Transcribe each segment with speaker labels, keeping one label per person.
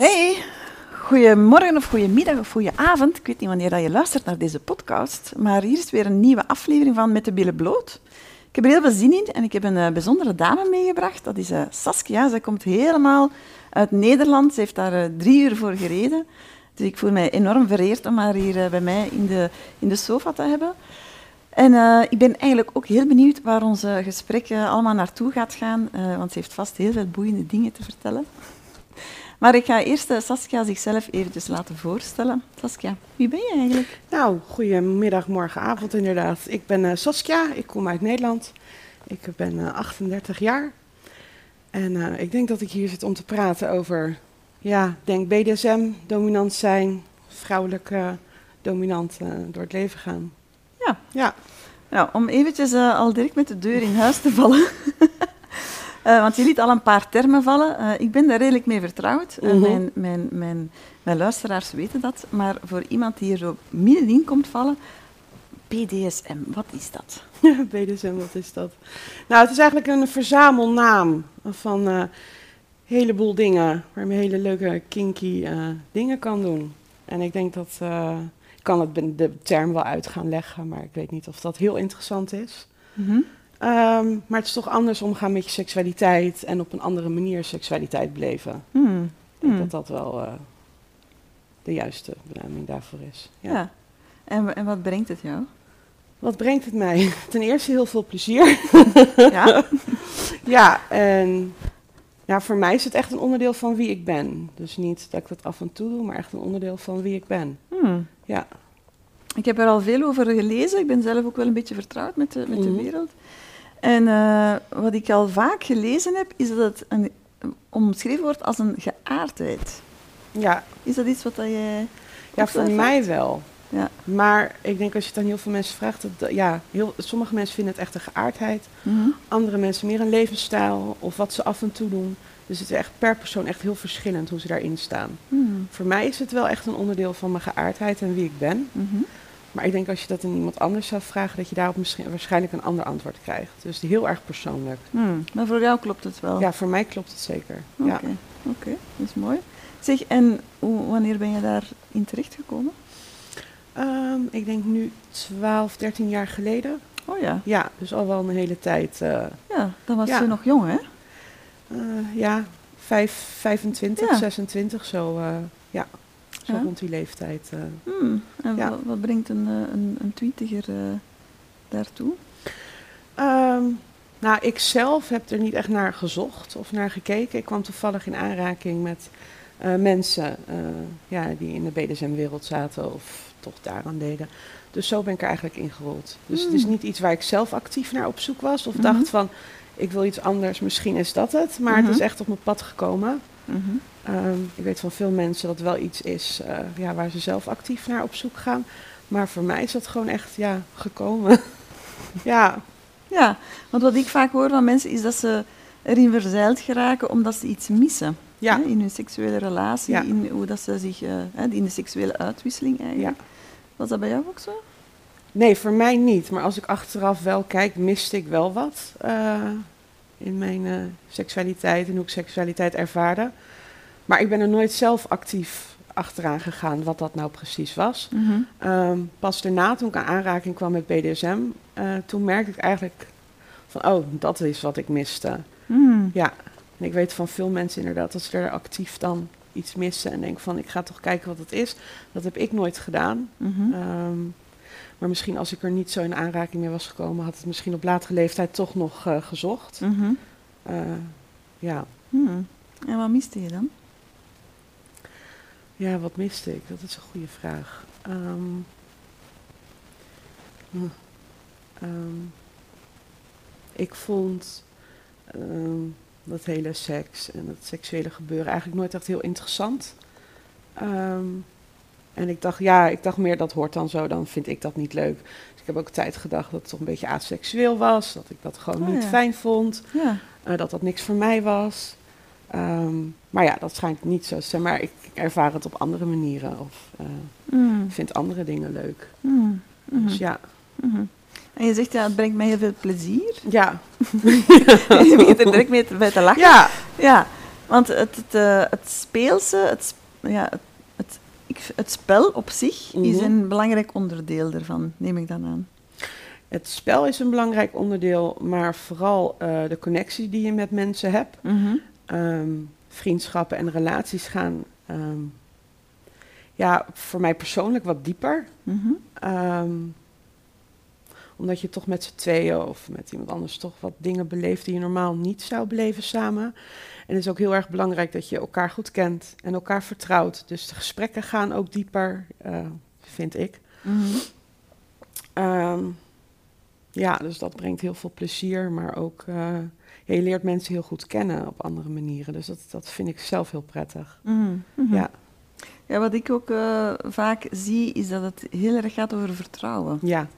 Speaker 1: Hey, goedemorgen of goedemiddag of goedenavond. Ik weet niet wanneer dat je luistert naar deze podcast, maar hier is weer een nieuwe aflevering van Met de Billen Bloot. Ik heb er heel veel zin in en ik heb een uh, bijzondere dame meegebracht. Dat is uh, Saskia. Zij komt helemaal uit Nederland. Ze heeft daar uh, drie uur voor gereden. Dus ik voel mij enorm vereerd om haar hier bij mij in de, in de sofa te hebben. En ik ben eigenlijk ook heel benieuwd waar onze gesprek allemaal naartoe gaat gaan, want ze heeft vast heel veel boeiende dingen te vertellen. Maar ik ga eerst Saskia zichzelf eventjes laten voorstellen. Saskia, wie ben je eigenlijk?
Speaker 2: Nou, goedemiddag, morgen, avond inderdaad. Ik ben Saskia, ik kom uit Nederland. Ik ben 38 jaar. En ik denk dat ik hier zit om te praten over, ja, denk BDSM, dominant zijn, vrouwelijk dominant door het leven gaan.
Speaker 1: Ja. ja. Nou, om eventjes al direct met de deur in huis te vallen. uh, want je liet al een paar termen vallen. Uh, ik ben daar redelijk mee vertrouwd. Mm -hmm. mijn, mijn, mijn, mijn luisteraars weten dat. Maar voor iemand die er zo middenin komt vallen... BDSM, wat is dat?
Speaker 2: BDSM, wat is dat? Nou, het is eigenlijk een verzamelnaam van een heleboel dingen. Waarmee je hele leuke, kinky dingen kan doen. En ik denk dat ik kan het de term wel uit gaan leggen, maar ik weet niet of dat heel interessant is. -hmm. Um, maar het is toch anders omgaan met je seksualiteit en op een andere manier seksualiteit beleven. Mm. Ik denk mm. dat dat wel uh, de juiste benaming daarvoor is. Ja.
Speaker 1: ja. En, en wat brengt het jou?
Speaker 2: Wat brengt het mij? Ten eerste heel veel plezier. ja? ja, en ja, voor mij is het echt een onderdeel van wie ik ben. Dus niet dat ik dat af en toe doe, maar echt een onderdeel van wie ik ben. Hmm. Ja.
Speaker 1: Ik heb er al veel over gelezen. Ik ben zelf ook wel een beetje vertrouwd met de, met de
Speaker 2: Mhm.
Speaker 1: wereld. En uh, wat ik al vaak gelezen heb, is dat het een, omschreven wordt als een geaardheid.
Speaker 2: Ja.
Speaker 1: Is dat iets wat dat je...
Speaker 2: Ja, voor mij wel.
Speaker 1: Ja.
Speaker 2: Maar ik denk als je het aan heel veel mensen vraagt, dat, ja, heel, sommige mensen vinden het echt een geaardheid.
Speaker 1: Mhm.
Speaker 2: Andere mensen meer een levensstijl of wat ze af en toe doen. Dus het is echt per persoon echt heel verschillend hoe ze daarin staan.
Speaker 1: Hmm.
Speaker 2: Voor mij is het wel echt een onderdeel van mijn geaardheid en wie ik ben.
Speaker 1: Mhm.
Speaker 2: Maar ik denk als je dat aan iemand anders zou vragen, dat je daarop misschien, waarschijnlijk een ander antwoord krijgt. Dus heel erg persoonlijk.
Speaker 1: Hmm. Maar voor jou klopt het wel?
Speaker 2: Ja, voor mij klopt het zeker.
Speaker 1: Oké,
Speaker 2: Ja.
Speaker 1: oké, dat is mooi. Zeg, en wanneer ben je daarin terechtgekomen?
Speaker 2: Ehm, ik denk nu 12, 13 jaar geleden.
Speaker 1: Oh ja,
Speaker 2: Ja, dus al wel een hele tijd. eh,
Speaker 1: ja dan was
Speaker 2: Ja.
Speaker 1: je nog jong, hè?
Speaker 2: eh, ja, vijf, 25,
Speaker 1: Ja.
Speaker 2: 26, zo, eh, ja, zo
Speaker 1: Ja.
Speaker 2: rond die leeftijd. eh.
Speaker 1: Hmm. En
Speaker 2: Ja.
Speaker 1: wat, brengt een, eh, een, een twintiger eh, daartoe?
Speaker 2: Ehm, nou, ik zelf heb er niet echt naar gezocht of naar gekeken. Ik kwam toevallig in aanraking met mensen ja, die in de BDSM-wereld zaten of toch daaraan deden. Dus zo ben ik er eigenlijk ingerold. Dus het is
Speaker 1: Hmm.
Speaker 2: niet iets waar ik zelf actief naar op zoek was of
Speaker 1: Mhm.
Speaker 2: dacht van ik wil iets anders, misschien is dat het. Maar het
Speaker 1: Mhm.
Speaker 2: is echt op mijn pad gekomen.
Speaker 1: Mhm.
Speaker 2: Ehm, ik weet van veel mensen dat wel iets is eh, ja, waar ze zelf actief naar op zoek gaan. Maar voor mij is dat gewoon echt ja, gekomen. ja,
Speaker 1: Ja, want wat ik vaak hoor van mensen is dat ze erin verzeild geraken omdat ze iets missen.
Speaker 2: ja,
Speaker 1: Hè, in hun seksuele relatie,
Speaker 2: Ja.
Speaker 1: in hoe dat ze zich, hè, in de seksuele uitwisseling eigenlijk.
Speaker 2: ja.
Speaker 1: Was dat bij jou ook zo?
Speaker 2: Nee, voor mij niet. Maar als ik achteraf wel kijk, miste ik wel wat eh, in mijn eh, seksualiteit en hoe ik seksualiteit ervaarde. Maar ik ben er nooit zelf actief achteraan gegaan wat dat nou precies was. Ehm, pas daarna, toen ik aan aanraking kwam met BDSM, eh, toen merkte ik eigenlijk van, oh, dat is wat ik miste.
Speaker 1: Hmm.
Speaker 2: Ja, en ik weet van veel mensen inderdaad dat ze er actief dan iets missen en denken van, ik ga toch kijken wat het is. Dat heb ik nooit gedaan.
Speaker 1: Mhm.
Speaker 2: Ehm, maar misschien als ik er niet zo in aanraking mee was gekomen, had het misschien op latere leeftijd toch nog eh, gezocht.
Speaker 1: Mhm.
Speaker 2: Eh, ja.
Speaker 1: Hmm. En wat miste je dan?
Speaker 2: ja, wat miste ik? Dat is een goede vraag. Ehm, hm, ehm, ik vond ehm, dat hele seks en het seksuele gebeuren eigenlijk nooit echt heel interessant. Ehm, en ik dacht, ja, ik dacht meer dat hoort dan zo, dan vind ik dat niet leuk. Dus ik heb ook tijd gedacht dat het toch een beetje aseksueel was, dat ik dat gewoon
Speaker 1: Oh,
Speaker 2: niet
Speaker 1: ja.
Speaker 2: fijn vond.
Speaker 1: Ja.
Speaker 2: eh, dat dat niks voor mij was. Ehm, maar ja, dat schijnt niet zo te zijn. Maar ik ervaar het op andere manieren. Of eh, ik vind andere dingen leuk.
Speaker 1: Hmm. Mhm.
Speaker 2: Dus ja.
Speaker 1: Mhm. En je zegt, ja, het brengt mij heel veel plezier.
Speaker 2: Ja.
Speaker 1: je begint er direct mee te, bij te lachen.
Speaker 2: Ja.
Speaker 1: Ja. Want het, het, eh, het speelse, het, ja, het, het, spel op zich is
Speaker 2: Mhm.
Speaker 1: een belangrijk onderdeel ervan, neem ik dan aan.
Speaker 2: Het spel is een belangrijk onderdeel, maar vooral eh, de connectie die je met mensen hebt.
Speaker 1: Mhm.
Speaker 2: Ehm, vriendschappen en relaties gaan, ehm, ja, voor mij persoonlijk wat dieper. Ehm, omdat je toch met z'n tweeën of met iemand anders toch wat dingen beleeft die je normaal niet zou beleven samen. En het is ook heel erg belangrijk dat je elkaar goed kent en elkaar vertrouwt. Dus de gesprekken gaan ook dieper, eh, vind ik.
Speaker 1: Mhm.
Speaker 2: Ehm, ja, dus dat brengt heel veel plezier, maar ook eh, ja, je leert mensen heel goed kennen op andere manieren. Dus dat, dat vind ik zelf heel prettig.
Speaker 1: Mhm. Mhm.
Speaker 2: Ja,
Speaker 1: Ja, wat ik ook eh, vaak zie, is dat het heel erg gaat over vertrouwen.
Speaker 2: ja,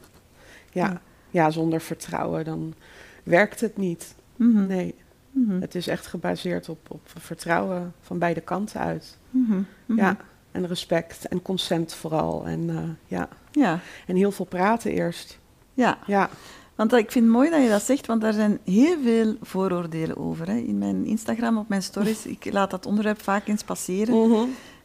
Speaker 2: ja.
Speaker 1: Ja.
Speaker 2: zonder vertrouwen dan werkt het niet.
Speaker 1: Mhm.
Speaker 2: Nee,
Speaker 1: Mhm.
Speaker 2: het is echt gebaseerd op, op vertrouwen van beide kanten uit.
Speaker 1: Mhm.
Speaker 2: Ja, en respect en consent vooral. En, eh, ja.
Speaker 1: ja.
Speaker 2: en heel veel praten eerst.
Speaker 1: Ja,
Speaker 2: Ja,
Speaker 1: want ik vind het mooi dat je dat zegt, want daar zijn heel veel vooroordelen over. Hè. In mijn Instagram, op mijn stories, ik laat dat onderwerp vaak eens passeren.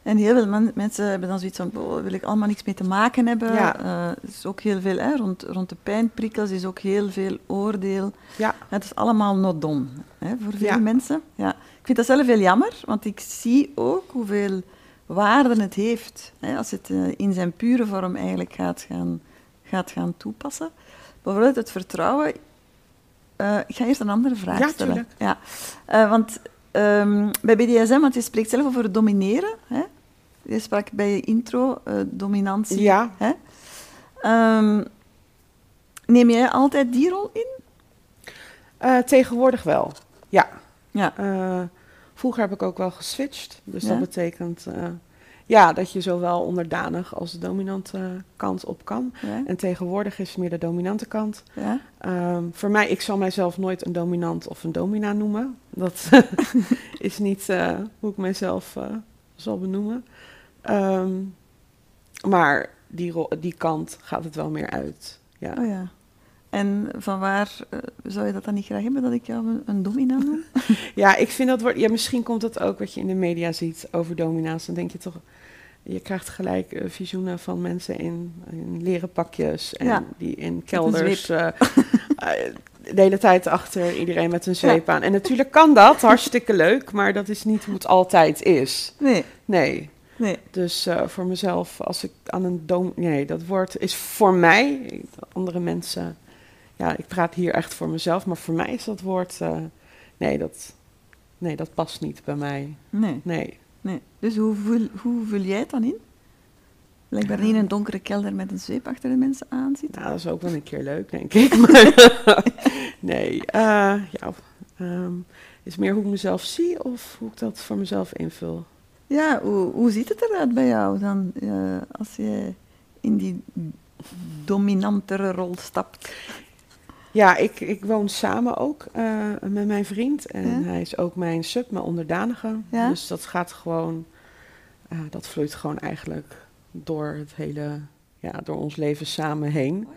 Speaker 1: En heel veel men- mensen hebben dan zoiets van, oh, wil ik allemaal niks mee te maken hebben.
Speaker 2: Ja.
Speaker 1: Eh, is ook heel veel, hè, rond, rond de pijnprikkels is ook heel veel oordeel.
Speaker 2: ja.
Speaker 1: Het is allemaal not done hè, voor veel
Speaker 2: Ja.
Speaker 1: mensen. Ja. Ik vind dat zelf heel jammer, want ik zie ook hoeveel waarde het heeft hè, als het eh, in zijn pure vorm eigenlijk gaat gaan, gaat gaan toepassen. Bijvoorbeeld het vertrouwen. Eh, ik ga eerst een andere vraag
Speaker 2: Ja,
Speaker 1: stellen.
Speaker 2: tuurlijk.
Speaker 1: Ja, want ehm, bij BDSM, want je spreekt zelf over domineren. Hè? Je sprak bij je intro eh, dominantie.
Speaker 2: Ja.
Speaker 1: Hè? Ehm, neem jij altijd die rol in?
Speaker 2: Eh, tegenwoordig wel. Ja.
Speaker 1: Ja.
Speaker 2: Eh, vroeger heb ik ook wel geswitcht. Dus
Speaker 1: Ja?
Speaker 2: dat betekent ja, dat je zowel onderdanig als de dominante kant op kan.
Speaker 1: Ja?
Speaker 2: En tegenwoordig is het meer de dominante kant.
Speaker 1: ja?
Speaker 2: Ehm, voor mij, ik zal mijzelf nooit een dominant of een domina noemen. Dat is niet hoe ik mezelf zal benoemen. Ehm, maar die, die kant gaat het wel meer uit. Ja.
Speaker 1: Oh ja. En van waar eh, zou je dat dan niet graag hebben, dat ik jou een, een domina noem?
Speaker 2: Ja, ik vind dat wordt. Ja, misschien komt het ook wat je in de media ziet over domina's. Dan denk je toch. Je krijgt gelijk eh, visioenen van mensen in, in leren pakjes. En
Speaker 1: Ja.
Speaker 2: die in kelders. eh, de hele tijd achter iedereen met een zweep aan. En natuurlijk kan dat, hartstikke leuk. Maar dat is niet hoe het altijd is.
Speaker 1: Nee,
Speaker 2: Nee.
Speaker 1: Nee.
Speaker 2: Dus eh, voor mezelf, als ik aan een dom... Nee, dat woord is voor mij... Andere mensen... Ja, ik praat hier echt voor mezelf. Maar voor mij is dat woord... eh, nee, dat, nee, dat past niet bij mij.
Speaker 1: Nee,
Speaker 2: Nee.
Speaker 1: nee. Dus hoe vul, hoe vul jij het dan in? Blijkbaar niet in een donkere kelder met een zweep achter de mensen aan zit.
Speaker 2: Nou, dat is ook wel een keer leuk, denk ik. Maar nee, eh, ja, ehm, is meer hoe ik mezelf zie of hoe ik dat voor mezelf invul.
Speaker 1: Ja, hoe, hoe ziet het eruit bij jou dan, eh, als je in die dominantere rol stapt?
Speaker 2: Ja, ik, ik woon samen ook eh, met mijn vriend. En
Speaker 1: Ja.
Speaker 2: hij is ook mijn sub, mijn onderdanige.
Speaker 1: Ja.
Speaker 2: Dus dat gaat gewoon, eh, dat vloeit gewoon eigenlijk door het hele, ja, door ons leven samen heen.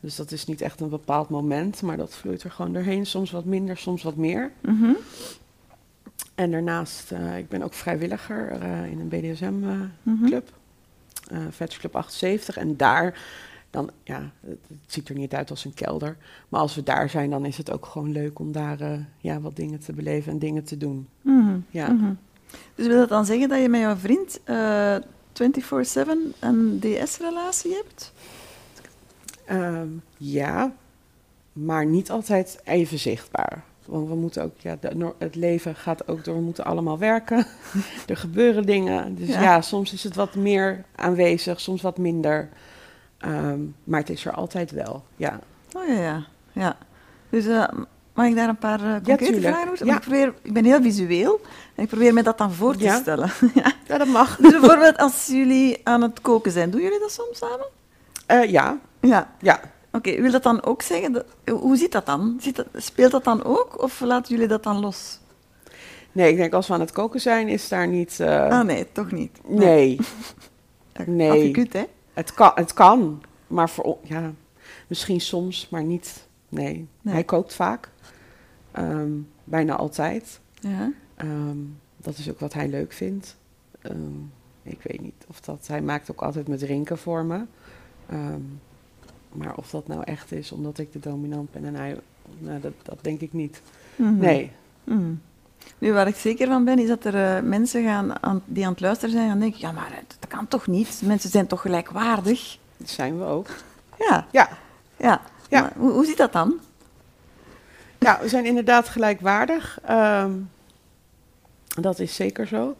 Speaker 2: Dus dat is niet echt een bepaald moment, maar dat vloeit er gewoon doorheen. Soms wat minder, soms wat meer.
Speaker 1: Mhm.
Speaker 2: En daarnaast, eh, ik ben ook vrijwilliger eh, in een BDSM-club.
Speaker 1: Mhm.
Speaker 2: eh Vets Club 78. En daar, dan, ja, het, ziet er niet uit als een kelder. Maar als we daar zijn, dan is het ook gewoon leuk om daar ja, wat dingen te beleven en dingen te doen.
Speaker 1: Mhm.
Speaker 2: Ja.
Speaker 1: Mhm. Dus wil dat dan zeggen dat je met jouw vriend eh 24-7 een DS-relatie hebt?
Speaker 2: Ehm, ja, maar niet altijd even zichtbaar. Want we moeten ook, ja, de- het leven gaat ook door, we moeten allemaal werken. er gebeuren dingen. Dus
Speaker 1: Ja.
Speaker 2: ja. soms is het wat meer aanwezig, soms wat minder. Ehm, maar het is er altijd wel, ja.
Speaker 1: Oh ja, ja. ja. Dus eh, mag ik daar een paar eh, concrete vragen over?
Speaker 2: Ja.
Speaker 1: Ik, probeer, ik ben heel visueel en ik probeer me dat dan voor te stellen. ja.
Speaker 2: Ja, dat mag.
Speaker 1: Dus bijvoorbeeld als jullie aan het koken zijn, doen jullie dat soms samen?
Speaker 2: Eh, ja,
Speaker 1: Ja.
Speaker 2: ja.
Speaker 1: Oké, wil dat dan ook zeggen, dat, hoe zit dat dan? Zit dat, speelt dat dan ook of laten jullie dat dan los?
Speaker 2: Nee, ik denk als we aan het koken zijn, is daar niet... eh,
Speaker 1: ah nee, toch niet.
Speaker 2: nee, nee.
Speaker 1: Afgekut, hè?
Speaker 2: het kan, het kan. Maar voor, ja, misschien soms, maar niet. Nee,
Speaker 1: Nee.
Speaker 2: hij kookt vaak. Ehm, bijna altijd.
Speaker 1: Ja.
Speaker 2: Ehm, dat is ook wat hij leuk vindt. Ehm, ik weet niet of dat. Hij maakt ook altijd met drinken voor me. Ehm, maar of dat nou echt is omdat ik de dominant ben en hij. Nou, dat, dat denk ik niet.
Speaker 1: Mhm.
Speaker 2: Nee.
Speaker 1: Mhm. Nu, waar ik zeker van ben, is dat er eh, mensen gaan aan, die aan het luisteren zijn gaan denken, ja, maar dat kan toch niet? Mensen zijn toch gelijkwaardig?
Speaker 2: Dat zijn we ook.
Speaker 1: Ja,
Speaker 2: Ja.
Speaker 1: ja.
Speaker 2: Ja.
Speaker 1: Maar hoe, hoe zit dat dan?
Speaker 2: Ja, we zijn inderdaad gelijkwaardig. Ehm, dat is zeker zo.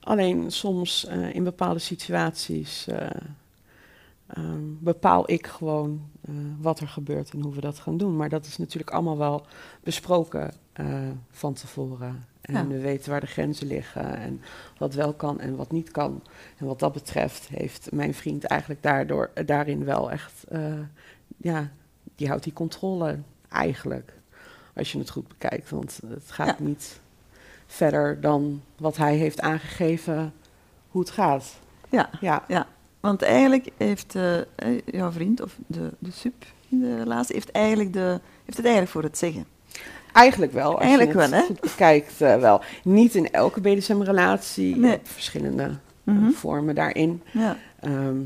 Speaker 2: Alleen soms eh, in bepaalde situaties eh, ehm, bepaal ik gewoon eh, wat er gebeurt en hoe we dat gaan doen. Maar dat is natuurlijk allemaal wel besproken eh, van tevoren. En
Speaker 1: Ja.
Speaker 2: we weten waar de grenzen liggen en wat wel kan en wat niet kan. En wat dat betreft heeft mijn vriend eigenlijk daardoor, daarin wel echt, eh, ja, die houdt die controle eigenlijk. Als je het goed bekijkt, want het gaat
Speaker 1: Ja.
Speaker 2: niet verder dan wat hij heeft aangegeven hoe het gaat.
Speaker 1: Ja,
Speaker 2: Ja,
Speaker 1: want eigenlijk heeft eh, eh, jouw vriend, of de, de sub in de relatie, heeft, eigenlijk de, heeft het eigenlijk voor het zeggen.
Speaker 2: eigenlijk wel. Als
Speaker 1: Eigenlijk
Speaker 2: je het
Speaker 1: wel, hè?
Speaker 2: bekijkt, eh, wel. Niet in elke BDSM-relatie,
Speaker 1: Nee.
Speaker 2: verschillende
Speaker 1: Mhm.
Speaker 2: vormen daarin.
Speaker 1: Ja.
Speaker 2: Ehm,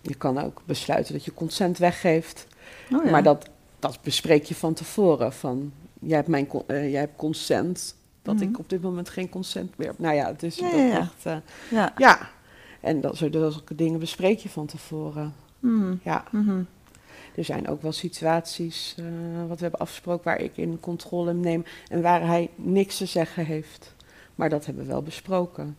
Speaker 2: je kan ook besluiten dat je consent weggeeft.
Speaker 1: Oh, ja.
Speaker 2: Maar dat, dat bespreek je van tevoren. Van, jij hebt, mijn, eh, jij hebt consent dat
Speaker 1: Mhm.
Speaker 2: ik op dit moment geen consent meer heb. Nou ja, het is
Speaker 1: Ja,
Speaker 2: dat echt... eh,
Speaker 1: Ja.
Speaker 2: En dat soort zulke dingen bespreek je van tevoren.
Speaker 1: Mhm.
Speaker 2: Ja,
Speaker 1: Mhm.
Speaker 2: er zijn ook wel situaties, eh, wat we hebben afgesproken, waar ik in controle neem en waar hij niks te zeggen heeft. Maar dat hebben we wel besproken.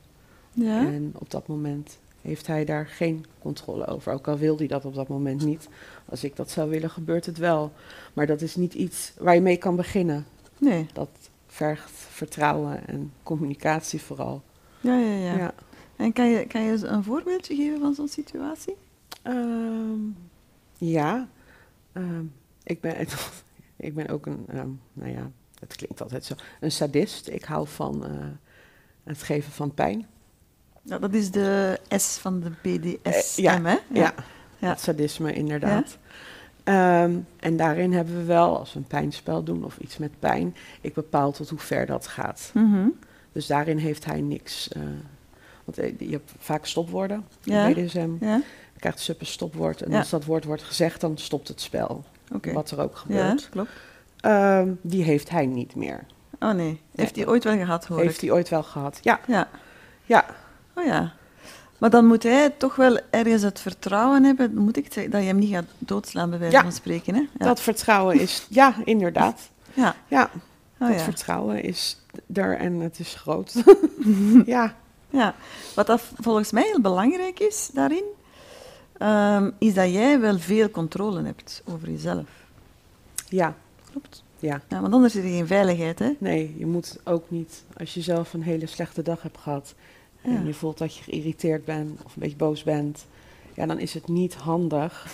Speaker 1: Ja.
Speaker 2: En op dat moment heeft hij daar geen controle over. Ook al wil hij dat op dat moment niet. Als ik dat zou willen, gebeurt het wel. Maar dat is niet iets waar je mee kan beginnen.
Speaker 1: Nee.
Speaker 2: Dat vergt vertrouwen en communicatie vooral.
Speaker 1: Ja, ja, ja.
Speaker 2: Ja.
Speaker 1: En kan je, kan je eens een voorbeeldje geven van zo'n situatie?
Speaker 2: Ehm, ja. Ehm, ik, ben, ik ben ook een, ehm, nou ja, het klinkt altijd zo, een sadist. Ik hou van eh, het geven van pijn.
Speaker 1: Ja, dat is de S van de BDSM,
Speaker 2: Eh, ja,
Speaker 1: hè?
Speaker 2: Ja,
Speaker 1: Ja.
Speaker 2: het sadisme inderdaad. En daarin hebben we wel, als we een pijnspel doen of iets met pijn, ik bepaal tot hoe ver dat gaat.
Speaker 1: Mhm.
Speaker 2: Dus daarin heeft hij niks. eh, want eh, je hebt vaak stopwoorden
Speaker 1: Ja.
Speaker 2: in BDSM.
Speaker 1: Ja,
Speaker 2: Je krijgt sub een stopwoord en
Speaker 1: Ja.
Speaker 2: als dat woord wordt gezegd, dan stopt het spel. Wat er ook
Speaker 1: Ja,
Speaker 2: gebeurt.
Speaker 1: klopt.
Speaker 2: Ehm, die heeft hij niet meer.
Speaker 1: Oh nee, heeft hij ooit wel gehad, hoor
Speaker 2: heeft hij ooit wel gehad? Ja,
Speaker 1: Ja.
Speaker 2: ja.
Speaker 1: Oh ja. Maar dan moet hij toch wel ergens het vertrouwen hebben, moet ik zeggen, dat je hem niet gaat doodslaan, bij wijze
Speaker 2: Ja.
Speaker 1: van spreken, hè? Ja.
Speaker 2: dat vertrouwen is, ja, inderdaad.
Speaker 1: Ja.
Speaker 2: Ja,
Speaker 1: Oh,
Speaker 2: dat
Speaker 1: ja.
Speaker 2: vertrouwen is er en het is groot. ja,
Speaker 1: Ja, wat dat volgens mij heel belangrijk is daarin, ehm, is dat jij wel veel controle hebt over jezelf.
Speaker 2: ja,
Speaker 1: Klopt.
Speaker 2: ja.
Speaker 1: Ja, want anders is er geen veiligheid, hè?
Speaker 2: Nee, je moet ook niet, als je zelf een hele slechte dag hebt gehad
Speaker 1: Ja.
Speaker 2: en je voelt dat je geïrriteerd bent of een beetje boos bent, ja, dan is het niet handig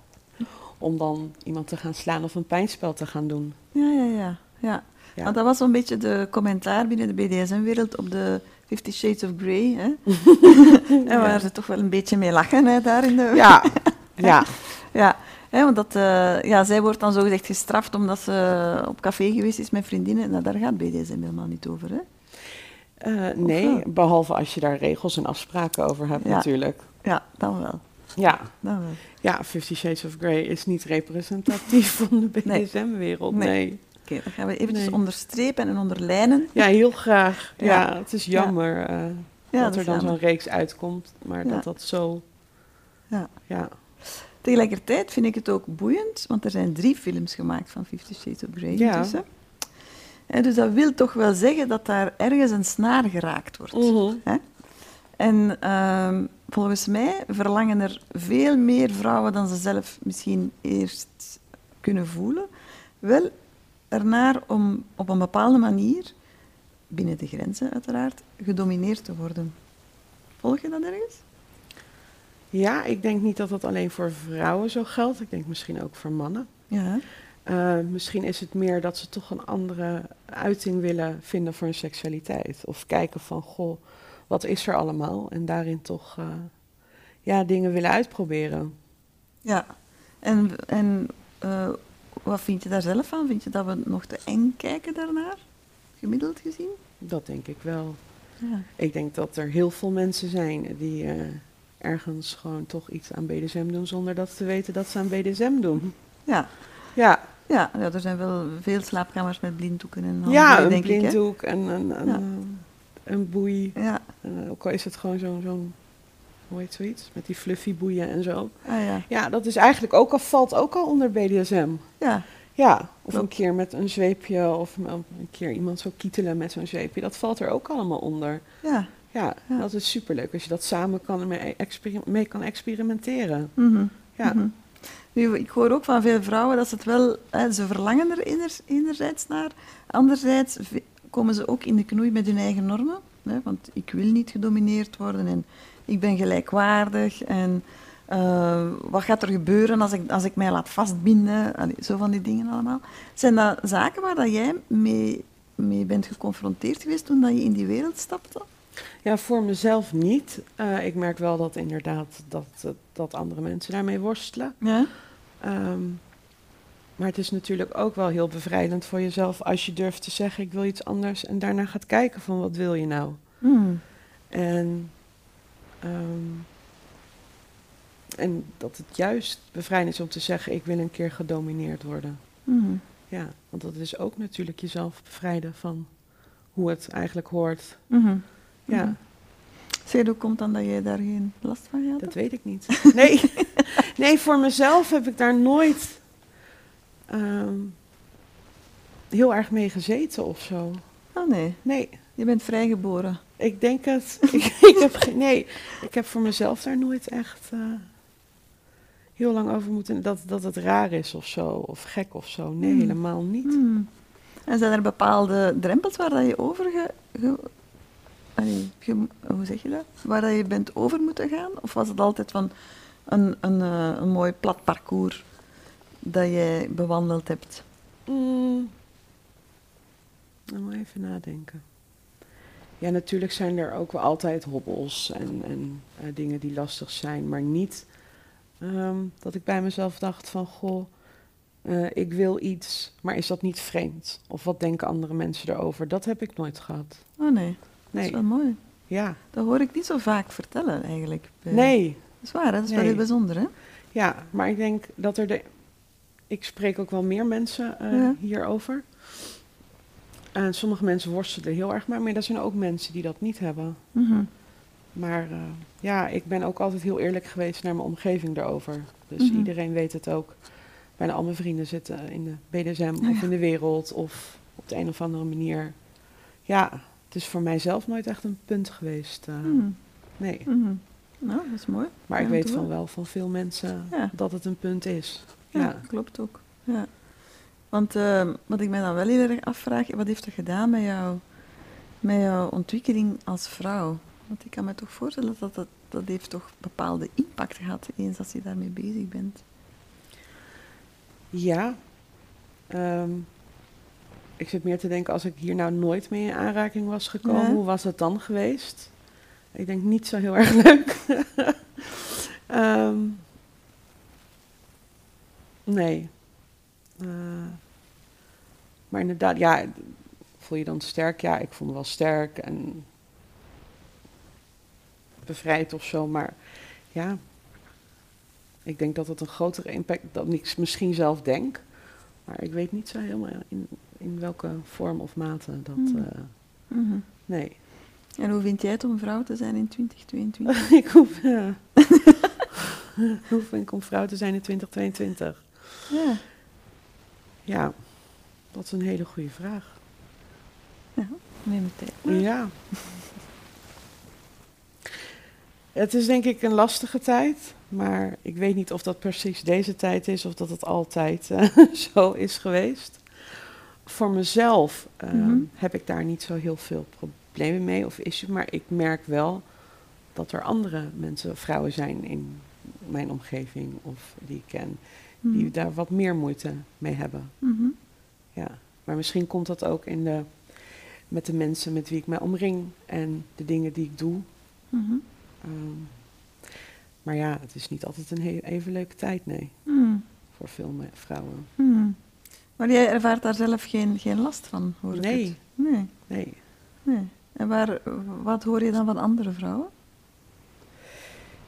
Speaker 2: om dan iemand te gaan slaan of een pijnspel te gaan doen.
Speaker 1: Ja, ja, ja. ja.
Speaker 2: Ja.
Speaker 1: Want dat was zo'n beetje de commentaar binnen de BDSM-wereld op de Fifty Shades of Grey, hè? en waar ze toch wel een beetje mee lachen, hè, daar in de...
Speaker 2: Ja, ja,
Speaker 1: Ja, hè, want dat, eh, ja, zij wordt dan zogezegd gestraft omdat ze op café geweest is met vriendinnen. Nou, daar gaat BDSM helemaal niet over, hè?
Speaker 2: Eh, nee, behalve als je daar regels en afspraken over hebt
Speaker 1: Ja.
Speaker 2: natuurlijk.
Speaker 1: Ja, dan wel.
Speaker 2: Ja,
Speaker 1: Dan wel.
Speaker 2: ja, Fifty Shades of Grey is niet representatief van de. BDSM-wereld,
Speaker 1: Nee.
Speaker 2: nee.
Speaker 1: Oké, dan gaan we eventjes
Speaker 2: Nee.
Speaker 1: onderstrepen en onderlijnen.
Speaker 2: Ja, heel graag. Ja,
Speaker 1: Ja.
Speaker 2: het is jammer eh, dat er dan zo'n reeks uitkomt, maar dat dat zo...
Speaker 1: Ja.
Speaker 2: Ja,
Speaker 1: Tegelijkertijd vind ik het ook boeiend, want er zijn drie films gemaakt van Fifty Shades of Grey
Speaker 2: Ja.
Speaker 1: intussen. En dus dat wil toch wel zeggen dat daar ergens een snaar geraakt wordt.
Speaker 2: Mhm.
Speaker 1: En ehm, volgens mij verlangen er veel meer vrouwen dan ze zelf misschien eerst kunnen voelen, wel ernaar om op een bepaalde manier, binnen de grenzen uiteraard, gedomineerd te worden. Volg je dat ergens?
Speaker 2: ja, ik denk niet dat dat alleen voor vrouwen zo geldt. Ik denk misschien ook voor mannen.
Speaker 1: Ja.
Speaker 2: Eh, misschien is het meer dat ze toch een andere uiting willen vinden voor hun seksualiteit. Of kijken van, goh, wat is er allemaal? En daarin toch eh, ja, dingen willen uitproberen.
Speaker 1: Ja. En, en eh, wat vind je daar zelf van? Vind je dat we nog te eng kijken daarnaar? Gemiddeld gezien?
Speaker 2: Dat denk ik wel.
Speaker 1: Ja.
Speaker 2: Ik denk dat er heel veel mensen zijn die eh, ergens gewoon toch iets aan BDSM doen zonder dat ze weten dat ze aan BDSM doen.
Speaker 1: Ja.
Speaker 2: Ja,
Speaker 1: Ja, ja, er zijn wel veel slaapkamers met blinddoeken en
Speaker 2: ja
Speaker 1: handboeien,
Speaker 2: een
Speaker 1: denk ik.
Speaker 2: blinddoek en een, een,
Speaker 1: Ja.
Speaker 2: een boei.
Speaker 1: Ja,
Speaker 2: Eh, ook al is het gewoon zo'n, zo'n hoe heet zoiets? Met die fluffy boeien en zo.
Speaker 1: ah, ja.
Speaker 2: Ja, dat is eigenlijk ook al, valt ook al onder BDSM.
Speaker 1: ja.
Speaker 2: Ja, of
Speaker 1: Klopt.
Speaker 2: een keer met een zweepje of een keer iemand zo kietelen met zo'n zweepje. Dat valt er ook allemaal onder.
Speaker 1: ja.
Speaker 2: Ja,
Speaker 1: Ja.
Speaker 2: dat is superleuk als je dat samen kan mee, kan experimenteren.
Speaker 1: Mhm.
Speaker 2: Ja.
Speaker 1: Mhm. Nu, ik hoor ook van veel vrouwen dat ze het wel, hè, ze verlangen er ener- enerzijds naar, anderzijds komen ze ook in de knoei met hun eigen normen. Hè, want ik wil niet gedomineerd worden en ik ben gelijkwaardig en eh, wat gaat er gebeuren als ik, als ik mij laat vastbinden? Allee, zo van die dingen allemaal. Zijn dat zaken waar dat jij mee, mee bent geconfronteerd geweest toen dat je in die wereld stapte?
Speaker 2: Ja, voor mezelf niet. Eh, ik merk wel dat inderdaad dat, dat andere mensen daarmee worstelen.
Speaker 1: Ja.
Speaker 2: Ehm, maar het is natuurlijk ook wel heel bevrijdend voor jezelf als je durft te zeggen ik wil iets anders en daarna gaat kijken van wat wil je nou.
Speaker 1: Hmm.
Speaker 2: En, ehm, en dat het juist bevrijdend is om te zeggen ik wil een keer gedomineerd worden.
Speaker 1: Hmm.
Speaker 2: Ja, want dat is ook natuurlijk jezelf bevrijden van hoe het eigenlijk hoort.
Speaker 1: Mhm.
Speaker 2: Ja,
Speaker 1: Mhm. Zeg, hoe komt dan dat jij daar geen last van had?
Speaker 2: dat weet ik niet. Nee, nee voor mezelf heb ik daar nooit ehm, heel erg mee gezeten of zo.
Speaker 1: Oh nee,
Speaker 2: Nee,
Speaker 1: je bent vrijgeboren.
Speaker 2: Ik denk het. ik, ik heb nee, ik heb voor mezelf daar nooit echt eh, heel lang over moeten. Dat, dat het raar is of zo, of gek of zo. Nee,
Speaker 1: Hmm.
Speaker 2: helemaal niet.
Speaker 1: Hmm. En zijn er bepaalde drempels waar dat je over ge, ge- allee, ge- hoe zeg je dat? Waar dat je bent over moeten gaan? Of was het altijd van een, een, eh, een mooi plat parcours dat jij bewandeld hebt?
Speaker 2: Mm. Dan moet ik even nadenken. Ja, natuurlijk zijn er ook wel altijd hobbels en, en eh, dingen die lastig zijn, maar niet ehm, dat ik bij mezelf dacht van, goh, eh, ik wil iets, maar is dat niet vreemd? Of wat denken andere mensen erover? Dat heb ik nooit gehad.
Speaker 1: Oh nee, dat is
Speaker 2: Nee,
Speaker 1: wel mooi.
Speaker 2: ja,
Speaker 1: Dat hoor ik niet zo vaak vertellen eigenlijk. bij-
Speaker 2: nee,
Speaker 1: Dat is waar, dat is wel
Speaker 2: Nee.
Speaker 1: heel bijzonder. Hè?
Speaker 2: ja, maar ik denk dat er de... Ik spreek ook wel meer mensen eh,
Speaker 1: Ja.
Speaker 2: hierover. En sommige mensen worstelen heel erg mee, maar er zijn ook mensen die dat niet hebben.
Speaker 1: Mhm.
Speaker 2: Maar eh, ja, ik ben ook altijd heel eerlijk geweest naar mijn omgeving daarover. Dus
Speaker 1: Mhm.
Speaker 2: iedereen weet het ook. Bijna al mijn vrienden zitten in de BDSM
Speaker 1: Oh
Speaker 2: of
Speaker 1: ja.
Speaker 2: in de wereld of op de een of andere manier. Ja, het is voor mijzelf nooit echt een punt geweest. eh,
Speaker 1: Mhm.
Speaker 2: Nee.
Speaker 1: Nou, dat is mooi.
Speaker 2: maar
Speaker 1: Ja,
Speaker 2: ik weet van
Speaker 1: wel.
Speaker 2: van veel mensen
Speaker 1: Ja.
Speaker 2: dat het een punt is.
Speaker 1: Ja,
Speaker 2: Ja.
Speaker 1: klopt ook. Ja. Want eh, wat ik mij dan wel heel erg afvraag, wat heeft dat gedaan met, jou, met jouw ontwikkeling als vrouw? Want ik kan me toch voorstellen dat dat, dat heeft toch bepaalde impact gehad eens als je daarmee bezig bent.
Speaker 2: Ja. Ehm, ik zit meer te denken, als ik hier nou nooit mee in aanraking was gekomen,
Speaker 1: Ja.
Speaker 2: hoe was het dan geweest? Ik denk niet zo heel erg leuk. Ehm, nee. Eh, maar inderdaad, ja, voel je dan sterk? Ja, ik voel me wel sterk en bevrijd of zo, maar ja, ik denk dat het een grotere impact dan ik misschien zelf denk. Maar ik weet niet zo helemaal in, in welke vorm of mate dat.
Speaker 1: Hmm.
Speaker 2: eh,
Speaker 1: Mhm.
Speaker 2: nee.
Speaker 1: En hoe vind jij het om vrouw te zijn in 2022?
Speaker 2: ik hoef. ja. hoe vind ik om vrouw te zijn in 2022?
Speaker 1: ja.
Speaker 2: Ja, dat is een hele goede vraag.
Speaker 1: ja, neem maar.
Speaker 2: Ja. Het is denk ik een lastige tijd, maar ik weet niet of dat precies deze tijd is of dat het altijd eh, zo is geweest. Voor mezelf ehm,
Speaker 1: Mhm.
Speaker 2: heb ik daar niet zo heel veel problemen mee of issue, maar ik merk wel dat er andere mensen, vrouwen zijn in mijn omgeving of die ik ken, die
Speaker 1: Mhm.
Speaker 2: daar wat meer moeite mee hebben.
Speaker 1: Mhm.
Speaker 2: Ja, maar misschien komt dat ook in de, met de mensen met wie ik mij omring en de dingen die ik doe.
Speaker 1: Mhm.
Speaker 2: Ehm, maar ja, het is niet altijd een he- even leuke tijd, nee,
Speaker 1: Mhm.
Speaker 2: voor veel vrouwen.
Speaker 1: Mhm. Maar jij ervaart daar zelf geen, geen last van, hoor ik
Speaker 2: Nee.
Speaker 1: het. Nee.
Speaker 2: Nee,
Speaker 1: Nee. En waar, wat hoor je dan van andere vrouwen?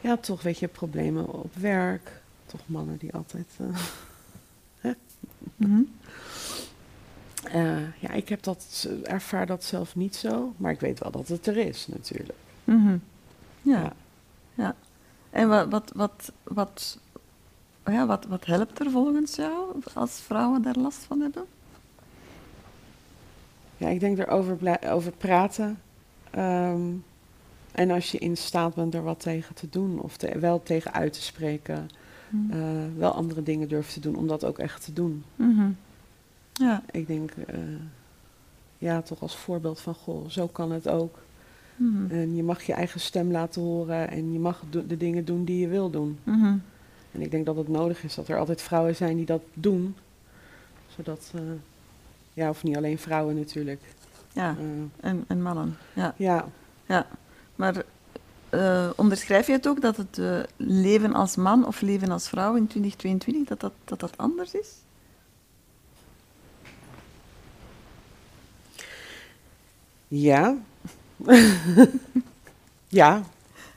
Speaker 2: Ja, toch weet je, problemen op werk. Toch mannen die altijd...
Speaker 1: Mhm.
Speaker 2: Eh, ja, ik heb dat, ervaar dat zelf niet zo. Maar ik weet wel dat het er is, natuurlijk.
Speaker 1: Mhm. Ja.
Speaker 2: Ja.
Speaker 1: ja. En wat, wat, wat, wat, ja, wat, wat helpt er volgens jou als vrouwen daar last van hebben?
Speaker 2: Ja, ik denk erover over praten. Ehm, en als je in staat bent er wat tegen te doen, of te- wel tegen uit te spreken,
Speaker 1: Mhm.
Speaker 2: eh, wel andere dingen durven te doen, om dat ook echt te doen.
Speaker 1: Mhm. Ja.
Speaker 2: Ik denk, eh, ja, toch als voorbeeld van, goh, zo kan het ook.
Speaker 1: Mhm.
Speaker 2: En je mag je eigen stem laten horen en je mag de dingen doen die je wil doen.
Speaker 1: Mhm.
Speaker 2: En ik denk dat het nodig is dat er altijd vrouwen zijn die dat doen. Zodat, eh, ja, of niet alleen vrouwen natuurlijk.
Speaker 1: Ja,
Speaker 2: Eh,
Speaker 1: en, en mannen. Ja.
Speaker 2: ja,
Speaker 1: Maar eh, onderschrijf je het ook dat het leven als man of leven als vrouw in 2022 dat dat, dat, dat anders is?
Speaker 2: ja. ja,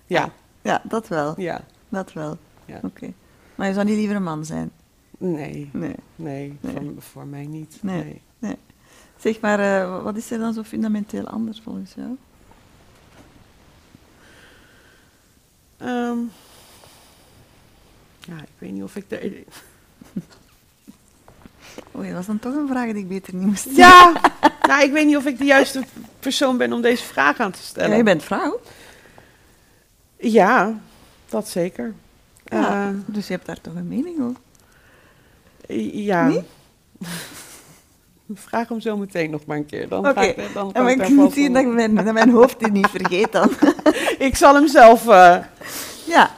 Speaker 2: ja,
Speaker 1: Ja, dat wel.
Speaker 2: ja.
Speaker 1: Dat wel.
Speaker 2: Ja.
Speaker 1: Oké. Maar je zou niet liever een man zijn?
Speaker 2: Nee,
Speaker 1: Nee.
Speaker 2: nee,
Speaker 1: Nee.
Speaker 2: Voor, voor mij niet.
Speaker 1: Nee.
Speaker 2: Nee.
Speaker 1: Zeg maar, eh, wat is er dan zo fundamenteel anders volgens jou?
Speaker 2: Ehm, ja, ik weet niet of ik de.
Speaker 1: Oei, dat was dan toch een vraag die ik beter niet moest stellen.
Speaker 2: Ja, nou, ik weet niet of ik de juiste persoon ben om deze vraag aan te stellen.
Speaker 1: Ja, je bent vrouw.
Speaker 2: Ja, dat zeker.
Speaker 1: Ja,
Speaker 2: Eh,
Speaker 1: dus je hebt daar toch een mening over?
Speaker 2: ja.
Speaker 1: Nee?
Speaker 2: Vraag hem zo meteen nog maar een keer. Dan
Speaker 1: Oké,
Speaker 2: ga ik, dan
Speaker 1: En
Speaker 2: kan
Speaker 1: maar
Speaker 2: ik
Speaker 1: ik moet zien dat ik mijn, dat mijn hoofd dit niet vergeet dan.
Speaker 2: Ik zal hem zelf... eh,
Speaker 1: Ja,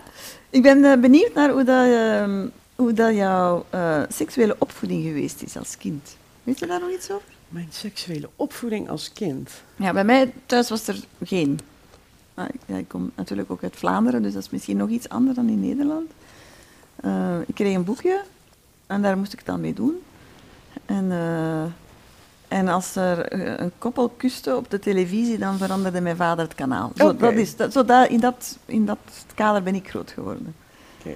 Speaker 1: ik ben eh, benieuwd naar hoe, dat, ehm, hoe dat jouw eh, seksuele opvoeding geweest is als kind. Weet je daar nog iets over?
Speaker 2: Mijn seksuele opvoeding als kind.
Speaker 1: Ja, bij mij thuis was er geen. Maar ik, ja, ik kom natuurlijk ook uit Vlaanderen, dus dat is misschien nog iets anders dan in Nederland. Eh, ik kreeg een boekje en daar moest ik het dan mee doen. En, eh, en als er een koppel kuste op de televisie, dan veranderde mijn vader het kanaal. Zo, dat is, dat, zo dat, in, dat, in dat kader ben ik groot geworden.
Speaker 2: Oké.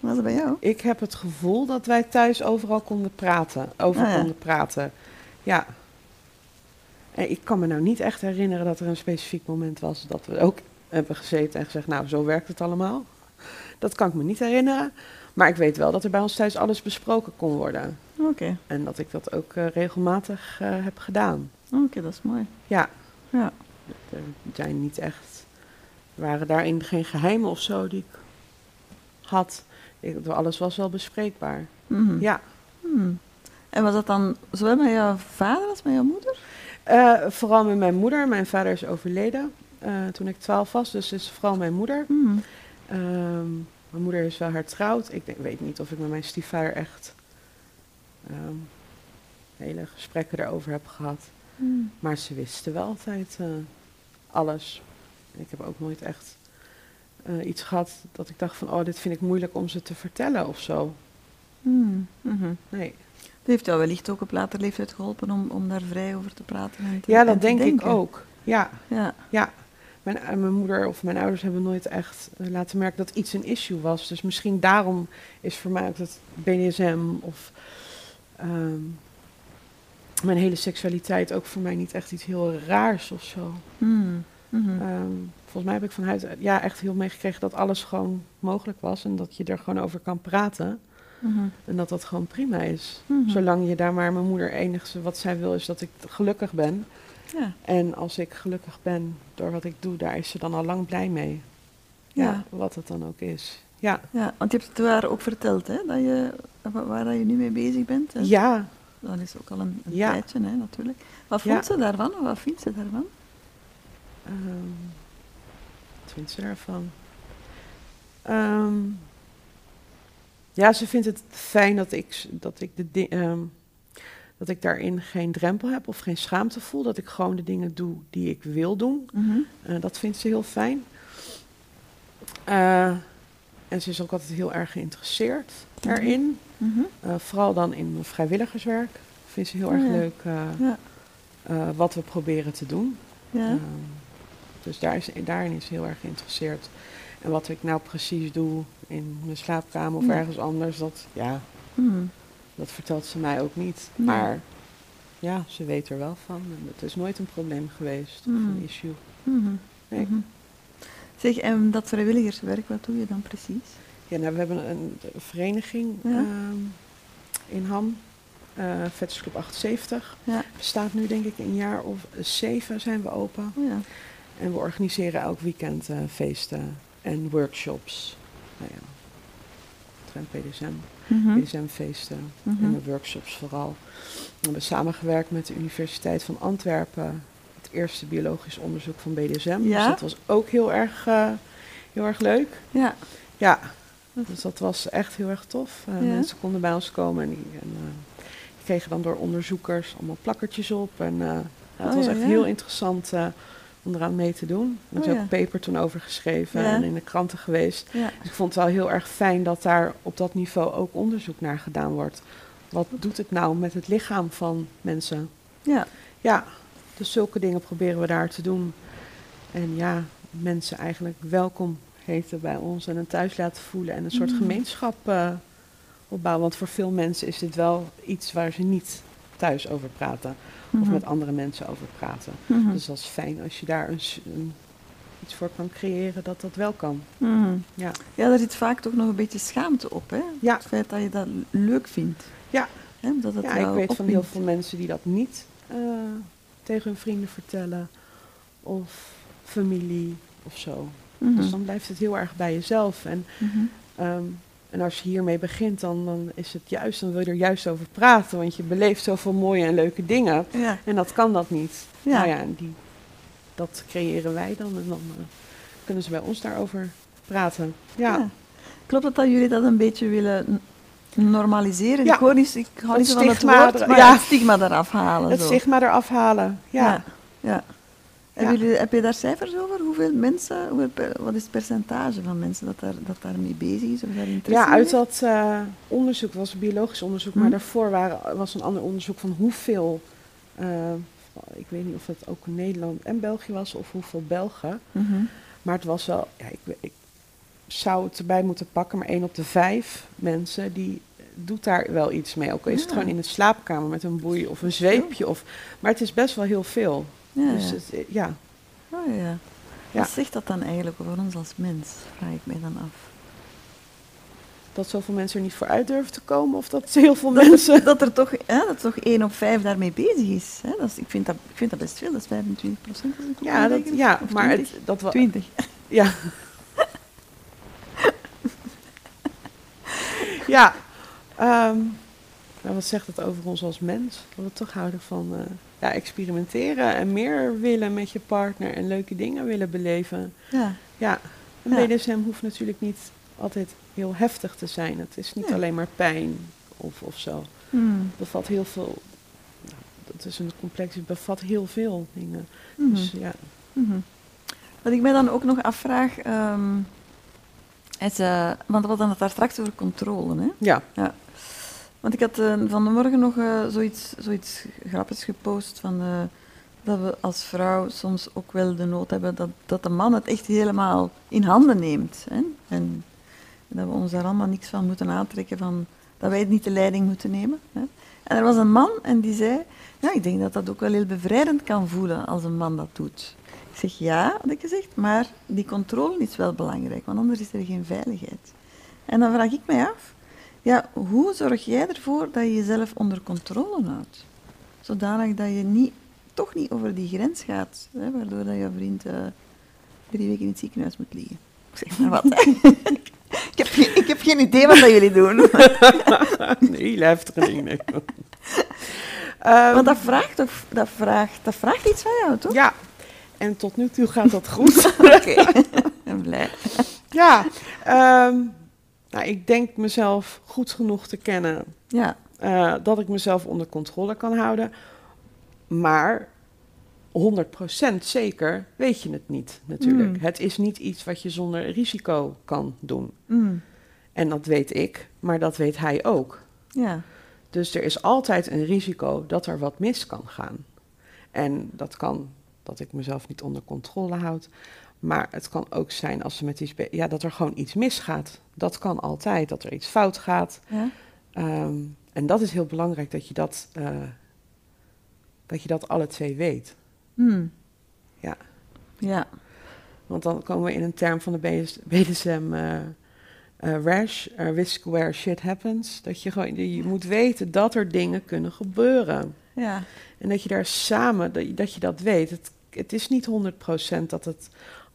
Speaker 1: Was dat bij jou?
Speaker 2: ik heb het gevoel dat wij thuis overal konden praten. Over
Speaker 1: Ah, ja.
Speaker 2: konden praten. Ja. En ik kan me nou niet echt herinneren dat er een specifiek moment was dat we ook hebben gezeten en gezegd, nou, zo werkt het allemaal. Dat kan ik me niet herinneren. Maar ik weet wel dat er bij ons thuis alles besproken kon worden.
Speaker 1: Oké,
Speaker 2: En dat ik dat ook eh, regelmatig eh, heb gedaan.
Speaker 1: oké, dat is mooi.
Speaker 2: Ja,
Speaker 1: Ja.
Speaker 2: er zijn niet echt, waren daarin geen geheimen of zo die ik had. Ik, alles was wel bespreekbaar.
Speaker 1: Mhm.
Speaker 2: Ja,
Speaker 1: Hmm. En was dat dan zowel met jouw vader als met jouw moeder?
Speaker 2: Eh, vooral met mijn moeder. Mijn vader is overleden eh, toen ik twaalf was, dus is vooral mijn moeder.
Speaker 1: Hmm.
Speaker 2: Ehm, mijn moeder is wel hertrouwd. Ik denk, weet niet of ik met mijn stiefvader echt ehm, hele gesprekken daarover heb gehad. Maar ze wisten wel altijd eh, alles. Ik heb ook nooit echt eh, iets gehad dat ik dacht van, oh, dit vind ik moeilijk om ze te vertellen of zo.
Speaker 1: Hmm. Mhm.
Speaker 2: Nee.
Speaker 1: Dat heeft jou wellicht ook op later leeftijd geholpen om, om daar vrij over te praten en te
Speaker 2: Ja, dat denk ik ook. Ja,
Speaker 1: Ja.
Speaker 2: ja. Mijn, eh, mijn moeder of mijn ouders hebben nooit echt eh, laten merken dat iets een issue was. Dus misschien daarom is voor mij ook dat BDSM of ehm, mijn hele seksualiteit ook voor mij niet echt iets heel raars of zo.
Speaker 1: Hmm. Mhm.
Speaker 2: Volgens mij heb ik van huis uit ja, echt heel meegekregen dat alles gewoon mogelijk was en dat je er gewoon over kan praten.
Speaker 1: Mhm.
Speaker 2: En dat dat gewoon prima is.
Speaker 1: Mhm.
Speaker 2: Zolang je daar maar, mijn moeder enigste wat zij wil is dat ik gelukkig ben.
Speaker 1: Ja.
Speaker 2: En als ik gelukkig ben door wat ik doe, daar is ze dan al lang blij mee. Ja,
Speaker 1: Ja.
Speaker 2: wat het dan ook is. Ja,
Speaker 1: ja, want je hebt het haar ook verteld, hè, dat je, wa- waar dat je nu mee bezig bent. En
Speaker 2: ja.
Speaker 1: Dat is ook al een, een
Speaker 2: Ja.
Speaker 1: tijdje, hè, natuurlijk. Wat vond ze daarvan? Of wat vindt ze daarvan?
Speaker 2: ehm, wat vindt ze daarvan? Ehm, ja, ze vindt het fijn dat ik, dat ik de ehm, dat ik daarin geen drempel heb of geen schaamte voel. Dat ik gewoon de dingen doe die ik wil doen.
Speaker 1: Mhm.
Speaker 2: Eh, dat vindt ze heel fijn. Eh, en ze is ook altijd heel erg geïnteresseerd
Speaker 1: Mhm.
Speaker 2: erin.
Speaker 1: Mhm.
Speaker 2: Eh, vooral dan in mijn vrijwilligerswerk. Vindt ze heel
Speaker 1: Oh
Speaker 2: erg
Speaker 1: ja.
Speaker 2: leuk
Speaker 1: Ja.
Speaker 2: wat we proberen te doen.
Speaker 1: Ja.
Speaker 2: Dus daar is, daarin is heel erg geïnteresseerd. En wat ik nou precies doe in mijn slaapkamer of
Speaker 1: Ja.
Speaker 2: ergens anders, dat, ja,
Speaker 1: Mhm.
Speaker 2: dat vertelt ze mij ook niet. Maar ja, ze weet er wel van. En het is nooit een probleem geweest of
Speaker 1: Hmm.
Speaker 2: een issue.
Speaker 1: Mhm.
Speaker 2: Nee.
Speaker 1: Mhm. Zeg, en dat vrijwilligerswerk, wat doe je dan precies?
Speaker 2: Ja, nou, we hebben een, een vereniging
Speaker 1: Ja.
Speaker 2: ehm, in Ham, eh Vettersclub 78.
Speaker 1: Ja.
Speaker 2: Bestaat nu denk ik een jaar of zeven zijn we open.
Speaker 1: Oh ja.
Speaker 2: En we organiseren elk weekend eh, feesten en workshops. Nou ja, trend PDSM,
Speaker 1: Mhm.
Speaker 2: PDSM-feesten
Speaker 1: Mhm.
Speaker 2: en de workshops vooral. We hebben samengewerkt met de Universiteit van Antwerpen. Het eerste biologisch onderzoek van BDSM.
Speaker 1: Ja?
Speaker 2: Dus dat was ook heel erg, eh, heel erg leuk.
Speaker 1: Ja.
Speaker 2: Ja, dus dat was echt heel erg tof. Eh,
Speaker 1: Ja.
Speaker 2: Mensen konden bij ons komen en, die, en die kregen dan door onderzoekers allemaal plakkertjes op. En het
Speaker 1: Oh,
Speaker 2: was
Speaker 1: ja,
Speaker 2: echt heel interessant om eraan mee te doen. Er is
Speaker 1: Oh,
Speaker 2: ook een paper toen over geschreven
Speaker 1: Ja.
Speaker 2: en in de kranten geweest.
Speaker 1: Ja.
Speaker 2: Dus ik vond het wel heel erg fijn dat daar op dat niveau ook onderzoek naar gedaan wordt. Wat doet het nou met het lichaam van mensen?
Speaker 1: Ja.
Speaker 2: Ja, dus zulke dingen proberen we daar te doen. En ja, mensen eigenlijk welkom heten bij ons en een thuis laten voelen en een soort
Speaker 1: Mm.
Speaker 2: gemeenschap eh, opbouwen. Want voor veel mensen is dit wel iets waar ze niet thuis over praten of
Speaker 1: Mhm.
Speaker 2: met andere mensen over praten.
Speaker 1: Mhm.
Speaker 2: Dus dat is fijn als je daar een, iets voor kan creëren dat dat wel kan.
Speaker 1: Mhm.
Speaker 2: Ja,
Speaker 1: Ja, daar zit vaak toch nog een beetje schaamte op, hè?
Speaker 2: Ja.
Speaker 1: Het feit dat je dat leuk vindt.
Speaker 2: Ja.
Speaker 1: Hè? Dat het
Speaker 2: ja ik weet van heel veel mensen die dat niet eh, tegen hun vrienden vertellen of familie of zo. Dus dan blijft het heel erg bij jezelf. En,
Speaker 1: Mhm.
Speaker 2: En als je hiermee begint, dan, dan is het juist, dan wil je er juist over praten. Want je beleeft zoveel mooie en leuke dingen.
Speaker 1: Ja.
Speaker 2: En dat kan dat niet.
Speaker 1: Ja.
Speaker 2: Nou ja, die, dat creëren wij dan. En dan eh, kunnen ze bij ons daarover praten. Ja,
Speaker 1: Ja. Klopt het dat jullie dat een beetje willen normaliseren?
Speaker 2: Ja.
Speaker 1: Ik hoor niet, ik hou niet zo van het woord, maar
Speaker 2: ja.
Speaker 1: het stigma eraf halen.
Speaker 2: het
Speaker 1: zo.
Speaker 2: stigma eraf halen. Ja.
Speaker 1: Ja. Heb je daar cijfers over? Hoeveel mensen, hoeveel wat is het percentage van mensen dat, daar, dat daarmee bezig is? Of daar interesse
Speaker 2: Ja, uit dat eh, onderzoek, was een biologisch onderzoek,
Speaker 1: Mhm.
Speaker 2: maar daarvoor waren, was een ander onderzoek van hoeveel, eh, ik weet niet of het ook Nederland en België was of hoeveel Belgen.
Speaker 1: Mhm.
Speaker 2: Maar het was wel, ja, ik, ik zou het erbij moeten pakken, maar één op de vijf mensen die doet daar wel iets mee. Ook al is het gewoon in de slaapkamer met een boei of een zweepje. Of, maar het is best wel heel veel.
Speaker 1: Ja,
Speaker 2: dus. Het, eh, ja,
Speaker 1: Oh, ja.
Speaker 2: Ja.
Speaker 1: Wat zegt dat dan eigenlijk over ons als mens? Vraag ik mij dan af.
Speaker 2: dat zoveel mensen er niet voor uit durven te komen. Of dat heel veel mensen...
Speaker 1: Dat er toch, hè, dat toch één op vijf daarmee bezig is. Hè? Dat is ik, vind dat, ik vind dat best veel, dat is 25 procent.
Speaker 2: Ja, dat, ja maar het, dat wel...
Speaker 1: 20.
Speaker 2: Ja. ja. Ehm, nou, wat zegt het over ons als mens? Dat we toch houden van eh, ja, experimenteren en meer willen met je partner en leuke dingen willen beleven.
Speaker 1: Ja.
Speaker 2: Ja, en
Speaker 1: Ja.
Speaker 2: BDSM hoeft natuurlijk niet altijd heel heftig te zijn. Het is niet
Speaker 1: Nee.
Speaker 2: alleen maar pijn of, of zo.
Speaker 1: Hmm.
Speaker 2: Het bevat heel veel. nou, Dat is een complex, het bevat heel veel dingen.
Speaker 1: Mhm.
Speaker 2: Dus ja,
Speaker 1: Mhm. Wat ik mij dan ook nog afvraag, ehm, is, eh, want we hadden het daar straks over controle, hè?
Speaker 2: ja.
Speaker 1: Want ik had eh, van de morgen nog eh, zoiets, zoiets grappigs gepost van eh, dat we als vrouw soms ook wel de nood hebben dat, dat de man het echt helemaal in handen neemt. Hè? En, dat we ons daar allemaal niks van moeten aantrekken, van, dat wij niet de leiding moeten nemen. Hè? En er was een man en die zei, ja, ik denk dat dat ook wel heel bevrijdend kan voelen als een man dat doet. Ik zeg ja, had ik gezegd, maar die controle is wel belangrijk, want anders is er geen veiligheid. En dan vraag ik mij af, ja, hoe zorg jij ervoor dat je jezelf onder controle houdt? Zodanig dat je niet, toch niet over die grens gaat, hè, waardoor dat je vriend eh, drie weken in het ziekenhuis moet liggen. Ik zeg maar wat. ik, heb geen, ik heb geen idee wat dat jullie doen.
Speaker 2: nee, hele heftige dingen. Ehm,
Speaker 1: Want dat vraagt, toch, dat, vraagt, dat vraagt iets van jou, toch?
Speaker 2: Ja, en tot nu toe gaat dat goed.
Speaker 1: Oké, ik ben blij.
Speaker 2: ja, ehm, nou, ik denk mezelf goed genoeg te kennen
Speaker 1: Ja,
Speaker 2: eh, dat ik mezelf onder controle kan houden. Maar 100% zeker weet je het niet, natuurlijk.
Speaker 1: Mm.
Speaker 2: Het is niet iets wat je zonder risico kan doen.
Speaker 1: mm,
Speaker 2: En dat weet ik, maar dat weet hij ook.
Speaker 1: ja,
Speaker 2: Dus er is altijd een risico dat er wat mis kan gaan. En dat kan dat ik mezelf niet onder controle houd. Maar het kan ook zijn als ze met iets, ja, dat er gewoon iets misgaat. Dat kan altijd, dat er iets fout gaat.
Speaker 1: Ja?
Speaker 2: Ehm, en dat is heel belangrijk dat je dat, eh, dat je dat alle twee weet.
Speaker 1: Hmm.
Speaker 2: Ja.
Speaker 1: Ja.
Speaker 2: Want dan komen we in een term van de BS BDSM eh, eh, rash, risk where shit happens. Dat je gewoon, je moet weten dat er dingen kunnen gebeuren.
Speaker 1: Ja.
Speaker 2: En dat je daar samen, dat je dat, je dat weet. Het, het is niet 100% dat het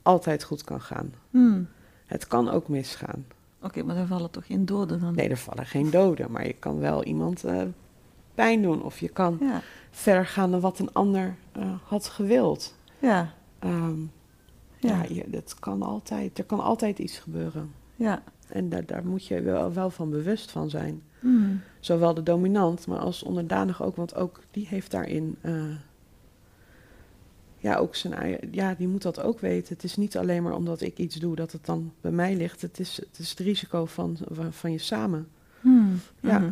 Speaker 2: altijd goed kan gaan.
Speaker 1: Hmm.
Speaker 2: Het kan ook misgaan.
Speaker 1: Oké, maar er vallen toch geen doden dan?
Speaker 2: Nee, er vallen geen doden, maar je kan wel iemand eh, pijn doen. Of je kan
Speaker 1: Ja.
Speaker 2: verder gaan dan wat een ander eh, had gewild.
Speaker 1: Ja.
Speaker 2: Ehm, ja,
Speaker 1: Ja.
Speaker 2: je, dat kan altijd. Er kan altijd iets gebeuren.
Speaker 1: Ja.
Speaker 2: En daar, daar moet je wel, wel van bewust van zijn.
Speaker 1: Hmm.
Speaker 2: Zowel de dominant, maar als onderdanig ook. Want ook die heeft daarin... eh, ja, ook zijn eigen, ja, die moet dat ook weten. Het is niet alleen maar omdat ik iets doe dat het dan bij mij ligt. Het is het, is het risico van, van, van je samen.
Speaker 1: Hmm.
Speaker 2: Ja.
Speaker 1: Mhm.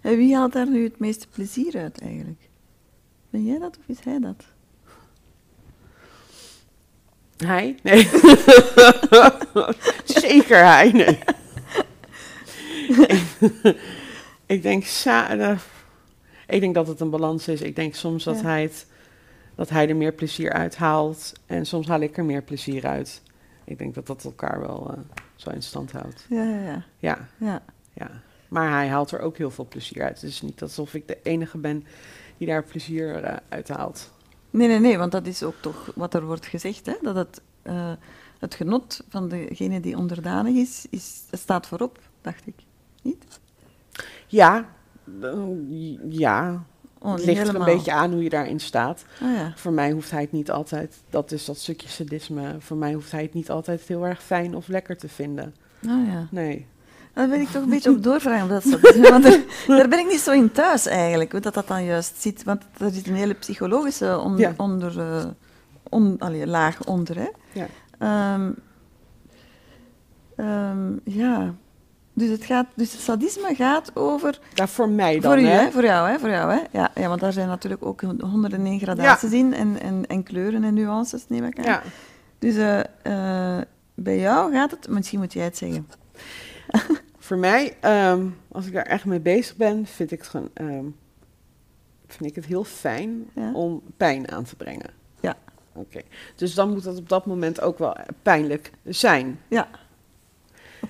Speaker 1: En wie haalt daar nu het meeste plezier uit eigenlijk? Ben jij dat of is hij dat?
Speaker 2: Hij? Nee. Zeker hij, nee. ik, denk, eh, ik denk dat het een balans is. Ik denk soms dat,
Speaker 1: Ja.
Speaker 2: hij het, dat hij er meer plezier uit haalt. En soms haal ik er meer plezier uit. Ik denk dat dat elkaar wel eh, zo in stand houdt.
Speaker 1: Ja, ja, ja.
Speaker 2: Ja,
Speaker 1: ja.
Speaker 2: ja. Maar hij haalt er ook heel veel plezier uit. Het is niet alsof ik de enige ben die daar plezier eh, uit haalt.
Speaker 1: Nee, nee, nee, want dat is ook toch wat er wordt gezegd, hè? dat het, eh, het genot van degene die onderdanig is, is, staat voorop, dacht ik. Niet?
Speaker 2: Ja, ja.
Speaker 1: Oh,
Speaker 2: het ligt er een beetje aan hoe je daarin staat.
Speaker 1: Ah, ja.
Speaker 2: Voor mij hoeft hij het niet altijd, dat is dat stukje sadisme, voor mij hoeft hij het niet altijd heel erg fijn of lekker te vinden.
Speaker 1: Ah, ja.
Speaker 2: Nee.
Speaker 1: Daar ben ik toch een beetje op doorvragen. dat want er- daar ben ik niet zo in thuis eigenlijk, hoe dat, dat dan juist zit. Want er zit een hele psychologische
Speaker 2: Ja.
Speaker 1: onder, eh, on- allee, laag onder. Hè?
Speaker 2: Ja.
Speaker 1: Ehm, ehm, ja. Dus, het gaat, dus het sadisme gaat over...
Speaker 2: Ja, voor mij dan,
Speaker 1: voor, u,
Speaker 2: hè?
Speaker 1: voor jou, hè? Voor jou, hè? Ja, ja, want daar zijn natuurlijk ook honderden en gradaties in en, en, en kleuren en nuances, neem ik aan.
Speaker 2: Ja.
Speaker 1: Dus eh, eh, bij jou gaat het... Misschien moet jij het zeggen.
Speaker 2: Voor mij, ehm, als ik daar echt mee bezig ben, vind ik het gewoon, ehm, vind ik het heel fijn
Speaker 1: Ja.
Speaker 2: om pijn aan te brengen.
Speaker 1: Ja.
Speaker 2: Oké. Dus dan moet dat op dat moment ook wel pijnlijk zijn.
Speaker 1: Ja.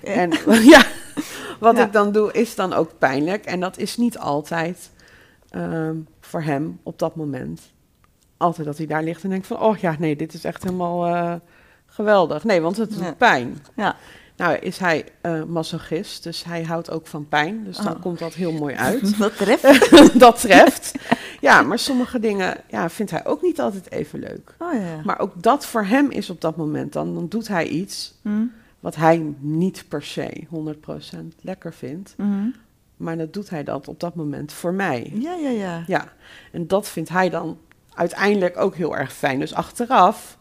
Speaker 2: En ja, wat
Speaker 1: Ja.
Speaker 2: ik dan doe is dan ook pijnlijk. En dat is niet altijd ehm, voor hem op dat moment. Altijd dat hij daar ligt en denkt van, oh ja, nee, dit is echt helemaal eh, geweldig. Nee, want het doet
Speaker 1: Ja.
Speaker 2: pijn.
Speaker 1: Ja.
Speaker 2: Nou is hij eh masochist, dus hij houdt ook van pijn. Dus dan
Speaker 1: Oh.
Speaker 2: komt dat heel mooi uit.
Speaker 1: Dat treft.
Speaker 2: dat treft. Ja, maar sommige dingen ja, vindt hij ook niet altijd even leuk.
Speaker 1: Oh ja.
Speaker 2: Maar ook dat voor hem is op dat moment dan, dan doet hij iets
Speaker 1: Hm?
Speaker 2: Wat hij niet per se 100% lekker vindt.
Speaker 1: Mhm.
Speaker 2: Maar dat doet hij dat op dat moment voor mij.
Speaker 1: Ja, ja, ja.
Speaker 2: Ja, en dat vindt hij dan uiteindelijk ook heel erg fijn. Dus achteraf,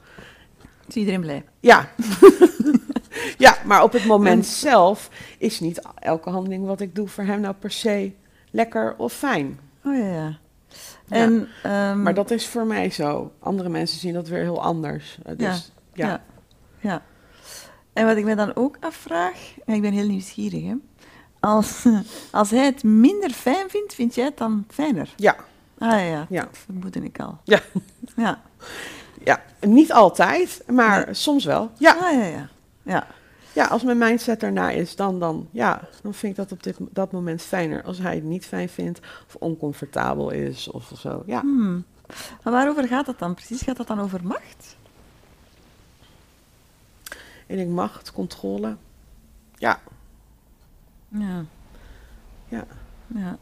Speaker 1: Is iedereen blij?
Speaker 2: ja. ja, maar op het moment zelf is niet elke handeling wat ik doe voor hem nou per se lekker of fijn.
Speaker 1: Oh ja, ja.
Speaker 2: Ja.
Speaker 1: En, ehm,
Speaker 2: Maar dat is voor mij zo. Andere mensen zien dat weer heel anders. Eh, Dus, ja.
Speaker 1: ja. ja. En wat ik me dan ook afvraag, en ik ben heel nieuwsgierig, hè. Als, als hij het minder fijn vindt, vind jij het dan fijner?
Speaker 2: Ja.
Speaker 1: Ah ja, ja. Dat vermoedde ik al.
Speaker 2: Ja.
Speaker 1: Ja.
Speaker 2: ja. Niet altijd, maar
Speaker 1: Nee.
Speaker 2: soms wel. Ja.
Speaker 1: Ah ja, ja. Ja.
Speaker 2: ja, als mijn mindset ernaar is, dan, dan, ja, dan vind ik dat op dit, dat moment fijner. Als hij het niet fijn vindt of oncomfortabel is of zo. Ja.
Speaker 1: Hmm. Maar waarover gaat dat dan precies? Gaat dat dan over macht?
Speaker 2: En ik macht, controle. Ja.
Speaker 1: Ja.
Speaker 2: Ja.
Speaker 1: Ja.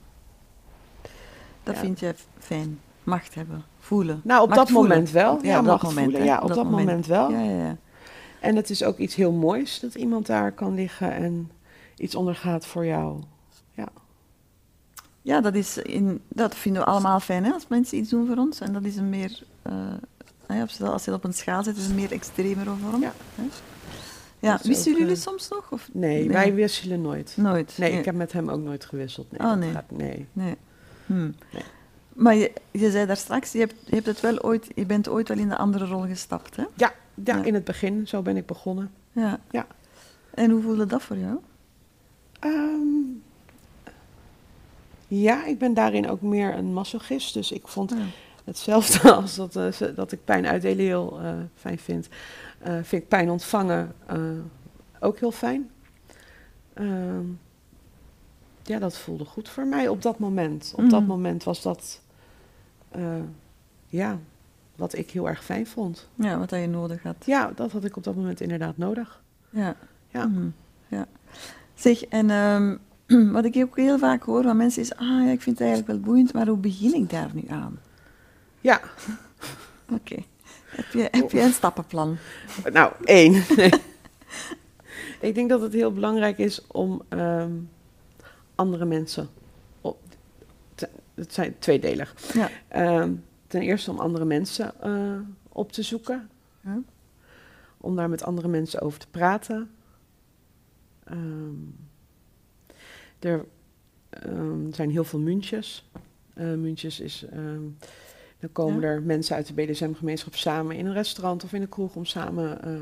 Speaker 1: Dat
Speaker 2: Ja.
Speaker 1: vind f- fijn. Macht hebben. Voelen.
Speaker 2: Nou, op
Speaker 1: Macht
Speaker 2: dat
Speaker 1: voelen.
Speaker 2: moment wel. Ja,
Speaker 1: op
Speaker 2: macht
Speaker 1: dat moment.
Speaker 2: voelen. Ja, op dat moment wel.
Speaker 1: Ja, ja, ja.
Speaker 2: En het is ook iets heel moois dat iemand daar kan liggen en iets ondergaat voor jou. Ja.
Speaker 1: Ja, dat, is in, dat vinden we allemaal fijn hè, als mensen iets doen voor ons. En dat is een meer, ja, als je dat- je op een schaal zet, is het een meer extremere vorm.
Speaker 2: Ja.
Speaker 1: Hè? Ja,
Speaker 2: ook,
Speaker 1: jullie
Speaker 2: eh,
Speaker 1: soms nog? Of?
Speaker 2: Nee, wij wisselen nooit.
Speaker 1: Nooit?
Speaker 2: Nee, ik heb met hem ook nooit gewisseld. Nee,
Speaker 1: Oh, nee.
Speaker 2: gaat- nee.
Speaker 1: Nee. Hmm.
Speaker 2: Nee.
Speaker 1: Maar je, je zei daar straks, je, hebt, je, hebt het wel ooit, je bent ooit wel in de andere rol gestapt, hè?
Speaker 2: Ja, ja,
Speaker 1: Ja.
Speaker 2: in het begin, zo ben ik begonnen.
Speaker 1: Ja.
Speaker 2: Ja.
Speaker 1: En hoe voelde dat voor jou?
Speaker 2: Ehm, ja, ik ben daarin ook meer een masochist. Dus ik vond
Speaker 1: Ja.
Speaker 2: Hetzelfde als dat, ze- dat ik pijn uitdelen heel eh, fijn vind. eh, vind ik pijn ontvangen ook heel fijn. Ehm, ja, dat voelde goed voor mij op dat moment. Op dat
Speaker 1: Mhm.
Speaker 2: moment was dat, ja, wat ik heel erg fijn vond.
Speaker 1: Ja, wat je nodig had.
Speaker 2: Ja, dat had ik op dat moment inderdaad nodig.
Speaker 1: Ja.
Speaker 2: Ja.
Speaker 1: Mhm. ja. Zeg, en ehm, wat ik ook heel vaak hoor van mensen is, ah ja, ik vind het eigenlijk wel boeiend, maar hoe begin ik daar nu aan?
Speaker 2: Ja,
Speaker 1: Oké. Heb, je, heb je een stappenplan?
Speaker 2: Nou, één. Nee. ik denk dat het heel belangrijk is om ehm, andere mensen. Op, te- het zijn tweedelig.
Speaker 1: Ja.
Speaker 2: Ehm, ten eerste om andere mensen eh, op te zoeken. Om daar met andere mensen over te praten. Ehm, er zijn heel veel muntjes. Eh muntjes is. Dan komen
Speaker 1: Ja.
Speaker 2: er mensen uit de BDSM-gemeenschap samen in een restaurant of in een kroeg om samen eh,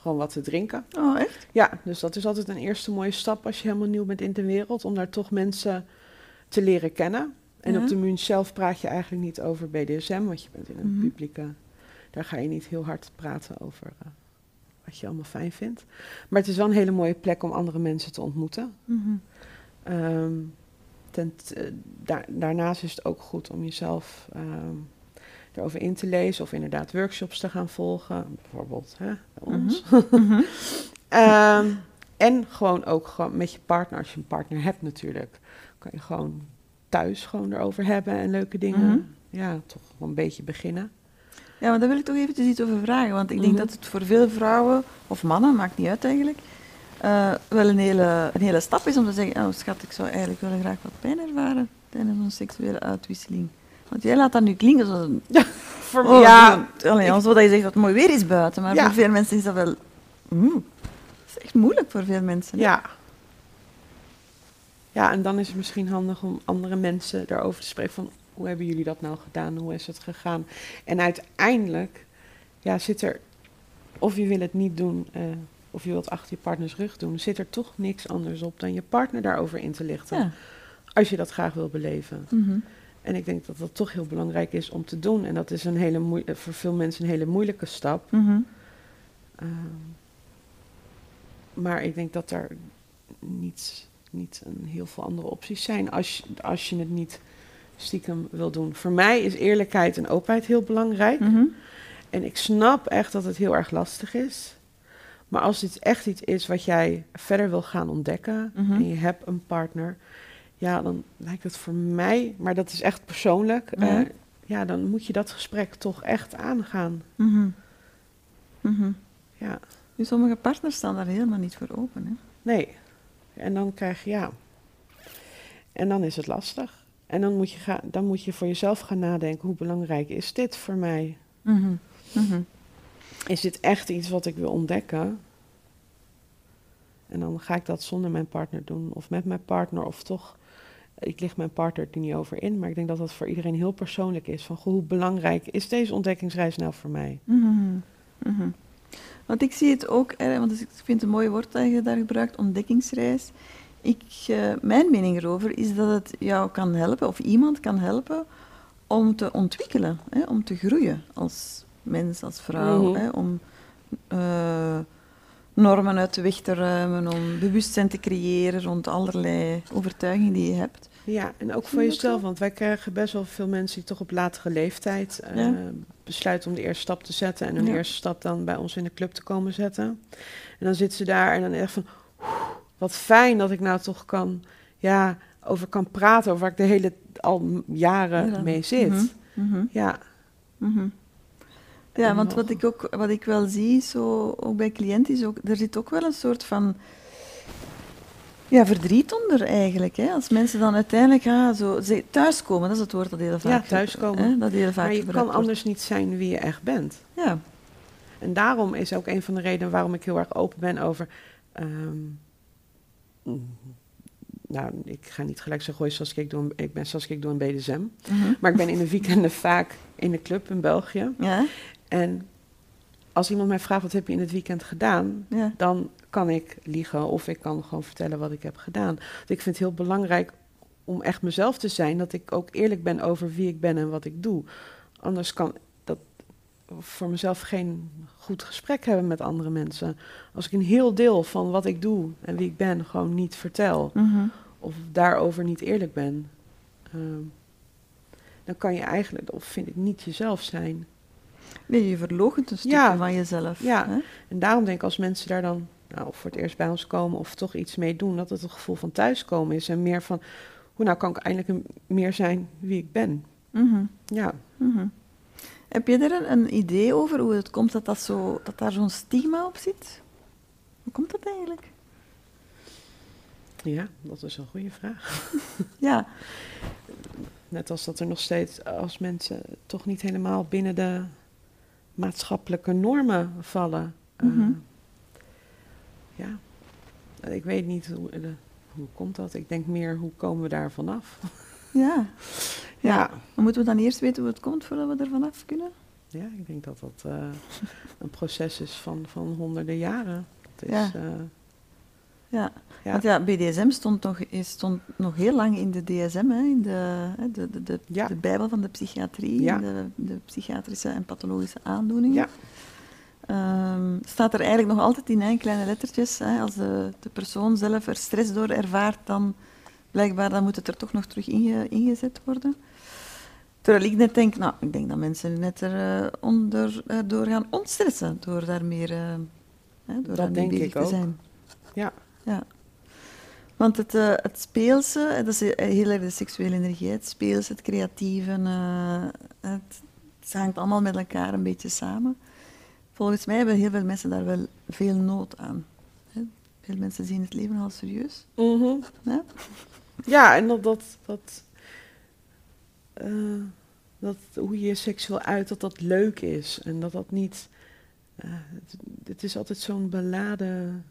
Speaker 2: gewoon wat te drinken.
Speaker 1: Oh, echt?
Speaker 2: Ja, dus dat is altijd een eerste mooie stap als je helemaal nieuw bent in de wereld, om daar toch mensen te leren kennen. En
Speaker 1: Ja.
Speaker 2: op de munt zelf praat je eigenlijk niet over BDSM, want je bent in een
Speaker 1: Mhm.
Speaker 2: publieke. Daar ga je niet heel hard praten over eh, wat je allemaal fijn vindt. Maar het is wel een hele mooie plek om andere mensen te ontmoeten.
Speaker 1: Mhm.
Speaker 2: Ehm, ten, eh, daar- daarnaast is het ook goed om jezelf ehm, erover in te lezen of inderdaad workshops te gaan volgen, bijvoorbeeld hè, bij ons.
Speaker 1: Mhm.
Speaker 2: Ehm, en gewoon ook gewoon met je partner, als je een partner hebt natuurlijk, kan je gewoon thuis gewoon erover hebben en leuke dingen.
Speaker 1: Mhm.
Speaker 2: Ja, toch wel een beetje beginnen.
Speaker 1: Ja, maar daar wil ik toch eventjes iets over vragen. Want ik denk
Speaker 2: Mhm.
Speaker 1: dat het voor veel vrouwen, of mannen, maakt niet uit eigenlijk, eh, wel een hele, een hele stap is om te zeggen, oh schat, ik zou eigenlijk wel graag wat pijn ervaren tijdens een seksuele uitwisseling. Want jij laat dat nu klinken zoals een...
Speaker 2: Voor,
Speaker 1: Oh,
Speaker 2: ja,
Speaker 1: zo- allee, alsof dat je zegt dat het mooi weer is buiten. Maar
Speaker 2: Ja.
Speaker 1: voor veel mensen is dat wel... Mm, dat is echt moeilijk voor veel mensen. hè?
Speaker 2: ja. Ja, en dan is het misschien handig om andere mensen daarover te spreken van hoe hebben jullie dat nou gedaan, hoe is het gegaan. En uiteindelijk ja, zit er, of je wil het niet doen, eh, of je wilt achter je partners rug doen, zit er toch niks anders op dan je partner daarover in te lichten.
Speaker 1: Ja.
Speaker 2: Als je dat graag wil beleven.
Speaker 1: Mhm.
Speaker 2: En ik denk dat dat toch heel belangrijk is om te doen. En dat is een hele moe- eh, voor veel mensen een hele moeilijke stap.
Speaker 1: Mhm.
Speaker 2: Ehm, maar ik denk dat er niet, niet een heel veel andere opties zijn als je, als je het niet stiekem wil doen. Voor mij is eerlijkheid en openheid heel belangrijk.
Speaker 1: Mhm.
Speaker 2: En ik snap echt dat het heel erg lastig is. Maar als dit echt iets is wat jij verder wil gaan ontdekken
Speaker 1: Mhm.
Speaker 2: en je hebt een partner, ja, dan lijkt het voor mij, maar dat is echt persoonlijk,
Speaker 1: Ja.
Speaker 2: eh, ja, dan moet je dat gesprek toch echt aangaan.
Speaker 1: Mhm. Mhm.
Speaker 2: Ja,
Speaker 1: Dus sommige partners staan daar helemaal niet voor open. Hè?
Speaker 2: nee. En dan krijg je, ja. En dan is het lastig. En dan moet je, gaan, dan moet je voor jezelf gaan nadenken, hoe belangrijk is dit voor mij?
Speaker 1: Mhm.
Speaker 2: Is dit echt iets wat ik wil ontdekken? En dan ga ik dat zonder mijn partner doen, of met mijn partner, of toch. Ik lig mijn partner er niet over in, maar ik denk dat dat voor iedereen heel persoonlijk is. Van goh, hoe belangrijk is deze ontdekkingsreis nou voor mij?
Speaker 1: Mhm. Mhm. Want ik zie het ook, eh, want ik vind het een mooi woord dat je daar gebruikt, ontdekkingsreis. Ik, eh, mijn mening erover is dat het jou kan helpen, of iemand kan helpen, om te ontwikkelen, hè, om te groeien als mens, als vrouw.
Speaker 2: Mhm.
Speaker 1: Hè, om eh, normen uit de weg te ruimen, om bewustzijn te creëren rond allerlei overtuigingen die je hebt.
Speaker 2: Ja, en ook voor jezelf, want wij krijgen best wel veel mensen die toch op latere leeftijd
Speaker 1: Ja.
Speaker 2: besluiten om de eerste stap te zetten en
Speaker 1: Ja.
Speaker 2: eerste stap dan bij ons in de club te komen zetten. En dan zitten ze daar en dan echt van, "Oeh, wat fijn dat ik nou toch kan, ja, over kan praten, over waar ik de hele al jaren
Speaker 1: Ja.
Speaker 2: mee zit.
Speaker 1: Mhm. Mhm.
Speaker 2: Ja,
Speaker 1: Mhm. Ja, want wat ik ook wat ik wel zie, zo, ook bij cliënten, is ook, er zit ook wel een soort van ja, verdriet onder eigenlijk. Hè? Als mensen dan uiteindelijk ah, zo, ze, thuiskomen, dat is het woord dat heel vaak,
Speaker 2: Ja, thuiskomen.
Speaker 1: Hè, dat heel vaak
Speaker 2: maar je kan
Speaker 1: wordt.
Speaker 2: anders niet zijn wie je echt bent.
Speaker 1: Ja,
Speaker 2: En daarom is ook een van de redenen waarom ik heel erg open ben over. ehm, nou, ik ga niet gelijk zeggen, hoi Saskia, ik, doe ik ben Saskia, ik doe een BDSM.
Speaker 1: Mhm.
Speaker 2: Maar ik ben in de weekenden vaak in de club in België.
Speaker 1: Ja,
Speaker 2: En als iemand mij vraagt, wat heb je in het weekend gedaan?
Speaker 1: ja.
Speaker 2: Dan kan ik liegen of ik kan gewoon vertellen wat ik heb gedaan. Want ik vind het heel belangrijk om echt mezelf te zijn. Dat ik ook eerlijk ben over wie ik ben en wat ik doe. Anders kan dat voor mezelf geen goed gesprek hebben met andere mensen. Als ik een heel deel van wat ik doe en wie ik ben gewoon niet vertel.
Speaker 1: Mhm.
Speaker 2: Of daarover niet eerlijk ben. ehm, dan kan je eigenlijk, of vind ik, niet jezelf zijn.
Speaker 1: Nee, je verloochent een stukje
Speaker 2: Ja.
Speaker 1: van jezelf.
Speaker 2: Ja.
Speaker 1: hè?
Speaker 2: En daarom denk ik als mensen daar dan nou, of voor het eerst bij ons komen of toch iets mee doen, dat het een gevoel van thuiskomen is. En meer van, hoe nou kan ik eindelijk meer zijn wie ik ben.
Speaker 1: Mhm.
Speaker 2: Ja,
Speaker 1: Mhm. Heb je er een, een idee over hoe het komt dat, dat, zo, dat daar zo'n stigma op zit? Hoe komt dat eigenlijk?
Speaker 2: ja, dat is een goede vraag.
Speaker 1: Ja,
Speaker 2: Net als dat er nog steeds, als mensen toch niet helemaal binnen de maatschappelijke normen vallen. Eh,
Speaker 1: Mhm.
Speaker 2: ja, ik weet niet hoe, de- hoe komt dat. Ik denk meer, hoe komen we daar vanaf?
Speaker 1: ja. Ja.
Speaker 2: ja.
Speaker 1: Dan moeten we dan eerst weten hoe het komt voordat we er vanaf kunnen?
Speaker 2: Ja, ik denk dat dat eh, een proces is van, van honderden jaren. Het is,
Speaker 1: Ja. Ja.
Speaker 2: ja.
Speaker 1: Want ja, BDSM stond nog, is- stond nog heel lang in de DSM, hè, in de, de, de, de,
Speaker 2: Ja.
Speaker 1: de bijbel van de psychiatrie,
Speaker 2: Ja.
Speaker 1: de, de psychiatrische en pathologische aandoeningen.
Speaker 2: Ja.
Speaker 1: Ehm, staat er eigenlijk nog altijd in, hè, in kleine lettertjes. Hè, als de, de persoon zelf er stress door ervaart, dan blijkbaar dan moet het er toch nog terug inge, ingezet worden. Terwijl ik net denk, nou, ik denk dat mensen net er, eh, onder, eh, door gaan ontstressen, door daar meer eh, hè, door
Speaker 2: Dat
Speaker 1: daarmee
Speaker 2: denk
Speaker 1: bezig te zijn.
Speaker 2: Ja.
Speaker 1: ja. Want het, eh, het speelse, dat is eh, heel erg de seksuele energie, het speelse, het creatieve, eh, het, het hangt allemaal met elkaar een beetje samen. Volgens mij hebben heel veel mensen daar wel veel nood aan. Hè. Veel mensen zien het leven al serieus.
Speaker 2: Mhm.
Speaker 1: Hè?
Speaker 2: Ja, en dat, dat, dat, dat hoe je je seksueel uit, dat dat leuk is. En dat dat niet, het, het is altijd zo'n beladen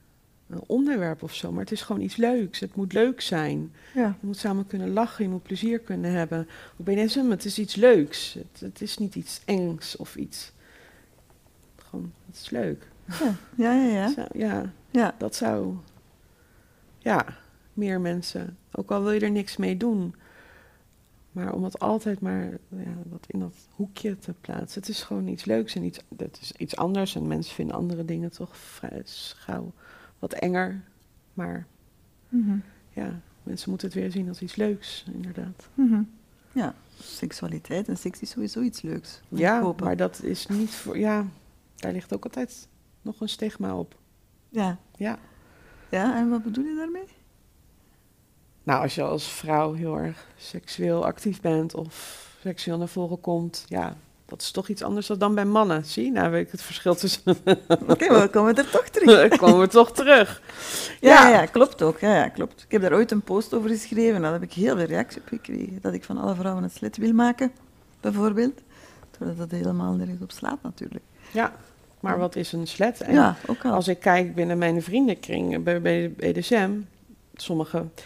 Speaker 2: eh, onderwerp of zo, maar het is gewoon iets leuks. Het moet leuk zijn.
Speaker 1: Ja.
Speaker 2: Je moet samen kunnen lachen, je moet plezier kunnen hebben. Op BDSM, het is iets leuks. Het, het is niet iets engs of iets. Gewoon, het is leuk.
Speaker 1: Ja, ja, ja. ja.
Speaker 2: Ja,
Speaker 1: ja.
Speaker 2: dat zou. Ja, meer mensen. Ook al wil je er niks mee doen. Maar om het altijd maar ja, dat in dat hoekje te plaatsen. Het is gewoon iets leuks en iets, het is iets anders. En mensen vinden andere dingen toch vrij gauw wat enger. Maar
Speaker 1: Mhm.
Speaker 2: ja, mensen moeten het weer zien als iets leuks, inderdaad.
Speaker 1: Mhm. Ja, seksualiteit en seks is sowieso iets leuks.
Speaker 2: Ja, maar dat is niet voor. Ja, daar ligt ook altijd nog een stigma op.
Speaker 1: Ja.
Speaker 2: Ja.
Speaker 1: ja, en wat bedoel je daarmee?
Speaker 2: Nou, als je als vrouw heel erg seksueel actief bent of seksueel naar voren komt, ja, dat is toch iets anders dan bij mannen. Zie, je? nou weet ik het verschil tussen.
Speaker 1: Oké, maar we komen er toch terug.
Speaker 2: Dan komen we toch terug.
Speaker 1: Ja,
Speaker 2: Ja.
Speaker 1: ja, klopt ook. Ja, ja, klopt. Ik heb daar ooit een post over geschreven en daar heb ik heel veel reactie op gekregen. Dat ik van alle vrouwen het slet wil maken, bijvoorbeeld. Terwijl dat helemaal nergens op slaat natuurlijk.
Speaker 2: Ja, maar wat is een slet? En
Speaker 1: ja, ook al.
Speaker 2: als ik kijk binnen mijn vriendenkring bij, bij BDSM, sommigen ik-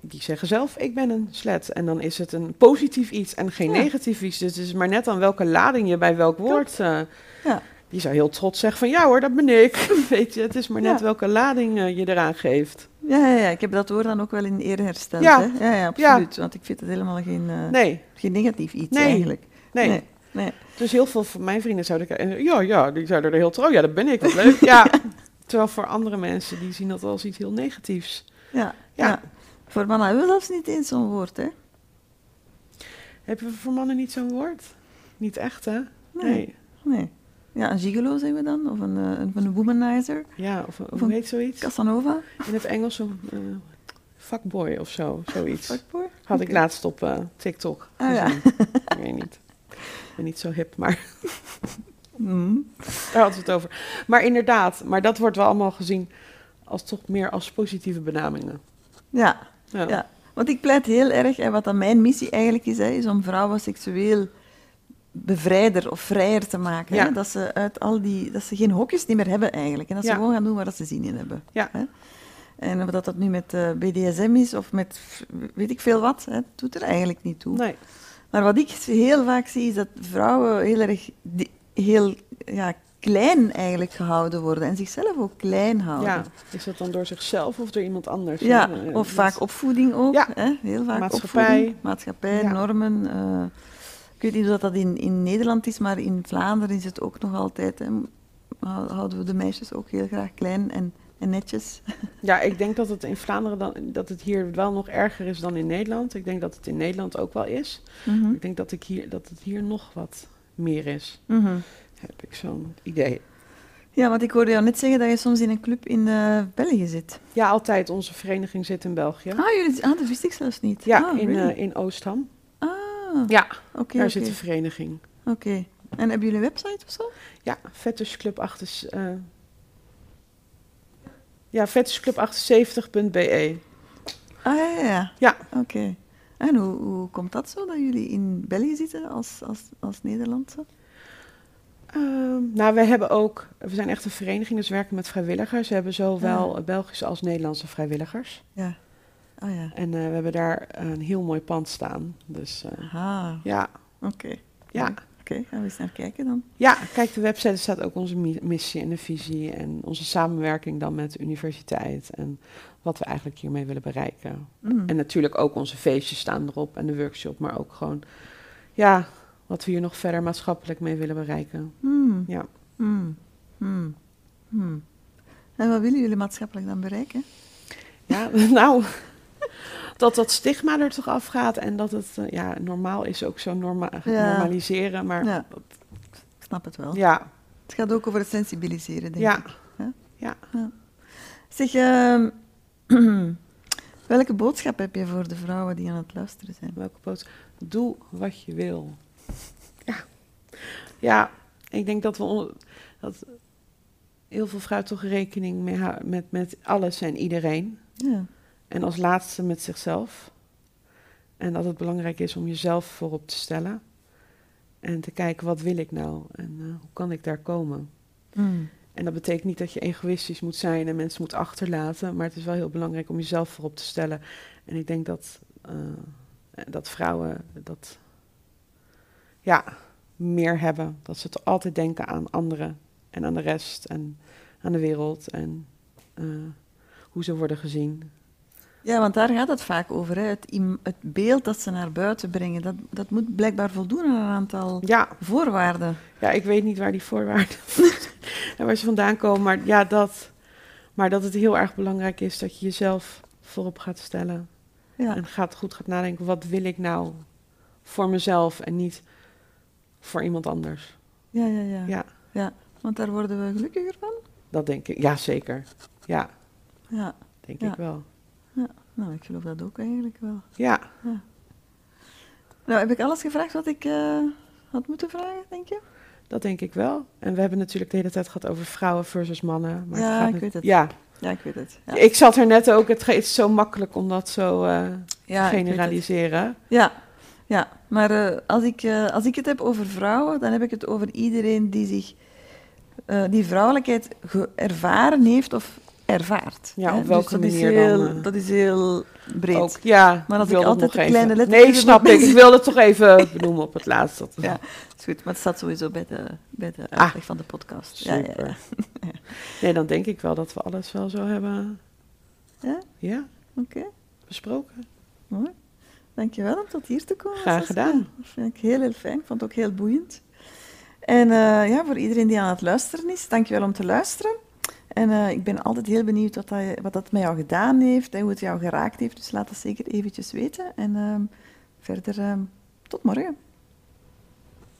Speaker 2: die zeggen zelf, ik ben een slet. En dan is het een positief iets en geen
Speaker 1: Ja.
Speaker 2: negatief iets. Dus het is maar net aan welke lading je bij welk woord... eh,
Speaker 1: Ja.
Speaker 2: Die zou heel trots zeggen van, ja hoor, dat ben ik. Weet je, het is maar net
Speaker 1: Ja.
Speaker 2: welke lading eh, je eraan geeft.
Speaker 1: Ja, ja, ja, ik heb dat woord dan ook wel in ere hersteld.
Speaker 2: Ja.
Speaker 1: Hè? Ja, ja, absoluut. Want ik vind het helemaal geen, eh,
Speaker 2: Nee,
Speaker 1: geen negatief iets
Speaker 2: Nee.
Speaker 1: eigenlijk.
Speaker 2: nee.
Speaker 1: nee. nee.
Speaker 2: Dus heel veel van mijn vrienden zouden kijken, ja, ja, die zouden er heel trouw. Ja, dat ben ik, wat leuk. Ja. Terwijl voor andere mensen, die zien dat als iets heel negatiefs.
Speaker 1: Ja,
Speaker 2: Ja.
Speaker 1: ja. Voor mannen hebben we zelfs niet eens zo'n woord, hè?
Speaker 2: Hebben we voor mannen niet zo'n woord? Niet echt, hè?
Speaker 1: Nee. Nee. Ja, een gigolo zeggen we dan, of een, eh, een, een womanizer,
Speaker 2: Ja, of,
Speaker 1: Of
Speaker 2: hoe heet zoiets?
Speaker 1: Casanova,
Speaker 2: In het Engels een eh, fuckboy of zo, zoiets.
Speaker 1: fuckboy.
Speaker 2: Had ik laatst op eh, TikTok
Speaker 1: Ah, ja.
Speaker 2: gezien. ik weet niet. Ik ben niet zo hip, maar
Speaker 1: Mm.
Speaker 2: daar hadden we het over. Maar inderdaad, maar dat wordt wel allemaal gezien als toch meer als positieve benamingen.
Speaker 1: Ja,
Speaker 2: Ja.
Speaker 1: ja. Want ik pleit heel erg, en wat dan mijn missie eigenlijk is, hè, is om vrouwen seksueel bevrijder of vrijer te maken.
Speaker 2: Ja.
Speaker 1: Hè? Dat ze uit al die, dat ze geen hokjes niet meer hebben eigenlijk. En dat ze
Speaker 2: Ja.
Speaker 1: gewoon gaan doen waar dat ze zin in hebben.
Speaker 2: Ja.
Speaker 1: Hè? En of dat, dat nu met eh, BDSM is of met weet ik veel wat, hè, doet er eigenlijk niet toe.
Speaker 2: Nee.
Speaker 1: Maar wat ik heel vaak zie, is dat vrouwen heel erg heel ja, klein eigenlijk gehouden worden en zichzelf ook klein houden.
Speaker 2: Ja. Is dat dan door zichzelf of door iemand anders?
Speaker 1: Ja, of vaak opvoeding ook.
Speaker 2: Ja.
Speaker 1: Hè? Heel vaak
Speaker 2: Maatschappij.
Speaker 1: opvoeding. Maatschappij,
Speaker 2: Ja.
Speaker 1: normen. eh, ik weet niet of dat in, in Nederland is, maar in Vlaanderen is het ook nog altijd. Hè, hou- houden we de meisjes ook heel graag klein en, en netjes.
Speaker 2: Ja, ik denk dat het in Vlaanderen dan, dat het hier wel nog erger is dan in Nederland. Ik denk dat het in Nederland ook wel is.
Speaker 1: Mhm.
Speaker 2: Ik denk dat, ik hier, dat het hier nog wat meer is.
Speaker 1: Mhm.
Speaker 2: Heb ik zo'n idee.
Speaker 1: Ja, want ik hoorde jou net zeggen dat je soms in een club in eh, België zit.
Speaker 2: Ja, altijd. Onze vereniging zit in België.
Speaker 1: Ah, jullie, ah, dat wist ik zelfs niet.
Speaker 2: Ja,
Speaker 1: ah,
Speaker 2: in,
Speaker 1: really?
Speaker 2: eh, in Oostham.
Speaker 1: ah,
Speaker 2: Ja,
Speaker 1: oké,
Speaker 2: daar zit de vereniging.
Speaker 1: Oké. En hebben jullie een website of zo?
Speaker 2: Ja, Fetishclub 8. eh ja, fetishclub78.be.
Speaker 1: Ah, ja, ja, ja.
Speaker 2: Ja.
Speaker 1: Oké. En hoe, hoe komt dat zo, dat jullie in België zitten als, als, als Nederlandse?
Speaker 2: Ehm, nou, we hebben ook, we zijn echt een vereniging, dus we werken met vrijwilligers. We hebben zowel. Belgische als Nederlandse vrijwilligers.
Speaker 1: Ja. Ah ja.
Speaker 2: En eh, we hebben daar een heel mooi pand staan. Dus
Speaker 1: Aha,
Speaker 2: ja,
Speaker 1: oké.
Speaker 2: ja.
Speaker 1: Oké, gaan we eens naar kijken dan.
Speaker 2: ja, kijk, de website staat ook onze mi- missie en de visie en onze samenwerking dan met de universiteit en wat we eigenlijk hiermee willen bereiken.
Speaker 1: Mm.
Speaker 2: En natuurlijk ook onze feestjes staan erop en de workshop, maar ook gewoon, ja, wat we hier nog verder maatschappelijk mee willen bereiken.
Speaker 1: Mm.
Speaker 2: Ja.
Speaker 1: Mm. Mm. Mm. En wat willen jullie maatschappelijk dan bereiken?
Speaker 2: Ja, nou, dat dat stigma er toch afgaat en dat het, eh, ja, normaal is ook zo norma
Speaker 1: Ja.
Speaker 2: normaliseren, maar
Speaker 1: Ja. Ik snap het wel.
Speaker 2: ja,
Speaker 1: Het gaat ook over het sensibiliseren, denk
Speaker 2: ja.
Speaker 1: ik.
Speaker 2: Ja.
Speaker 1: Zeg, ehm, welke boodschap heb je voor de vrouwen die aan het luisteren zijn?
Speaker 2: Welke boodschap? Doe wat je wil. Ja. Ja, ik denk dat we dat heel veel vrouwen toch rekening mee houden met, met alles en iedereen.
Speaker 1: Ja.
Speaker 2: En als laatste met zichzelf. En dat het belangrijk is om jezelf voorop te stellen. En te kijken, wat wil ik nou? En eh, hoe kan ik daar komen?
Speaker 1: Mm.
Speaker 2: En dat betekent niet dat je egoïstisch moet zijn en mensen moet achterlaten. Maar het is wel heel belangrijk om jezelf voorop te stellen. En ik denk dat, eh, dat vrouwen dat ja, meer hebben. Dat ze toch altijd denken aan anderen en aan de rest en aan de wereld. En eh, hoe ze worden gezien.
Speaker 1: Ja, want daar gaat het vaak over. Hè. Het, het beeld dat ze naar buiten brengen, dat, dat moet blijkbaar voldoen aan een aantal
Speaker 2: Ja,
Speaker 1: voorwaarden.
Speaker 2: ja, ik weet niet waar die voorwaarden en waar ze vandaan komen. Maar ja, dat. Maar dat het heel erg belangrijk is dat je jezelf voorop gaat stellen.
Speaker 1: Ja.
Speaker 2: En gaat, goed gaat nadenken, wat wil ik nou voor mezelf en niet voor iemand anders.
Speaker 1: Ja, ja, ja,
Speaker 2: Ja,
Speaker 1: ja. Want daar worden we gelukkiger van.
Speaker 2: dat denk ik. Ja, zeker. Ja,
Speaker 1: Ja,
Speaker 2: denk
Speaker 1: Ja.
Speaker 2: ik wel.
Speaker 1: nou, ik geloof dat ook eigenlijk wel.
Speaker 2: Ja,
Speaker 1: Nou, heb ik alles gevraagd wat ik eh, had moeten vragen, denk je?
Speaker 2: dat denk ik wel. En we hebben natuurlijk de hele tijd gehad over vrouwen versus mannen. Maar
Speaker 1: Ja,
Speaker 2: gaat
Speaker 1: ik weet het.
Speaker 2: Ja,
Speaker 1: Ja, ik weet het. Ja,
Speaker 2: ik zat er net ook. Het is zo makkelijk om dat zo eh,
Speaker 1: Ja,
Speaker 2: te generaliseren.
Speaker 1: Ja, ja. maar eh, als, ik, eh, als ik het heb over vrouwen, dan heb ik het over iedereen die zich eh, die vrouwelijkheid ervaren heeft of ervaart.
Speaker 2: Ja,
Speaker 1: hè.
Speaker 2: op welke
Speaker 1: dus dat
Speaker 2: manier
Speaker 1: is heel,
Speaker 2: dan,
Speaker 1: Dat is heel breed.
Speaker 2: Ook, ja,
Speaker 1: Maar als ik altijd
Speaker 2: even-
Speaker 1: kleine letters
Speaker 2: Nee, snap ik. Ik wilde het toch even benoemen op het laatst. Dat-
Speaker 1: Ja, is goed, maar het staat sowieso bij de, bij de
Speaker 2: Ah,
Speaker 1: uitleg van de podcast. Ja, ja,
Speaker 2: Super.
Speaker 1: ja.
Speaker 2: Nee, dan denk ik wel dat we alles wel zo hebben
Speaker 1: Ja?
Speaker 2: ja,
Speaker 1: Oké,
Speaker 2: besproken.
Speaker 1: mooi. Dankjewel om tot hier te komen.
Speaker 2: Graag
Speaker 1: Saskia.
Speaker 2: gedaan.
Speaker 1: Dat vind ik heel, heel fijn. Ik vond het ook heel boeiend. En eh, ja, voor iedereen die aan het luisteren is, dankjewel om te luisteren. En eh, ik ben altijd heel benieuwd wat dat, wat dat met jou gedaan heeft en hoe het jou geraakt heeft. Dus laat het zeker eventjes weten. En ehm, verder, ehm, tot morgen.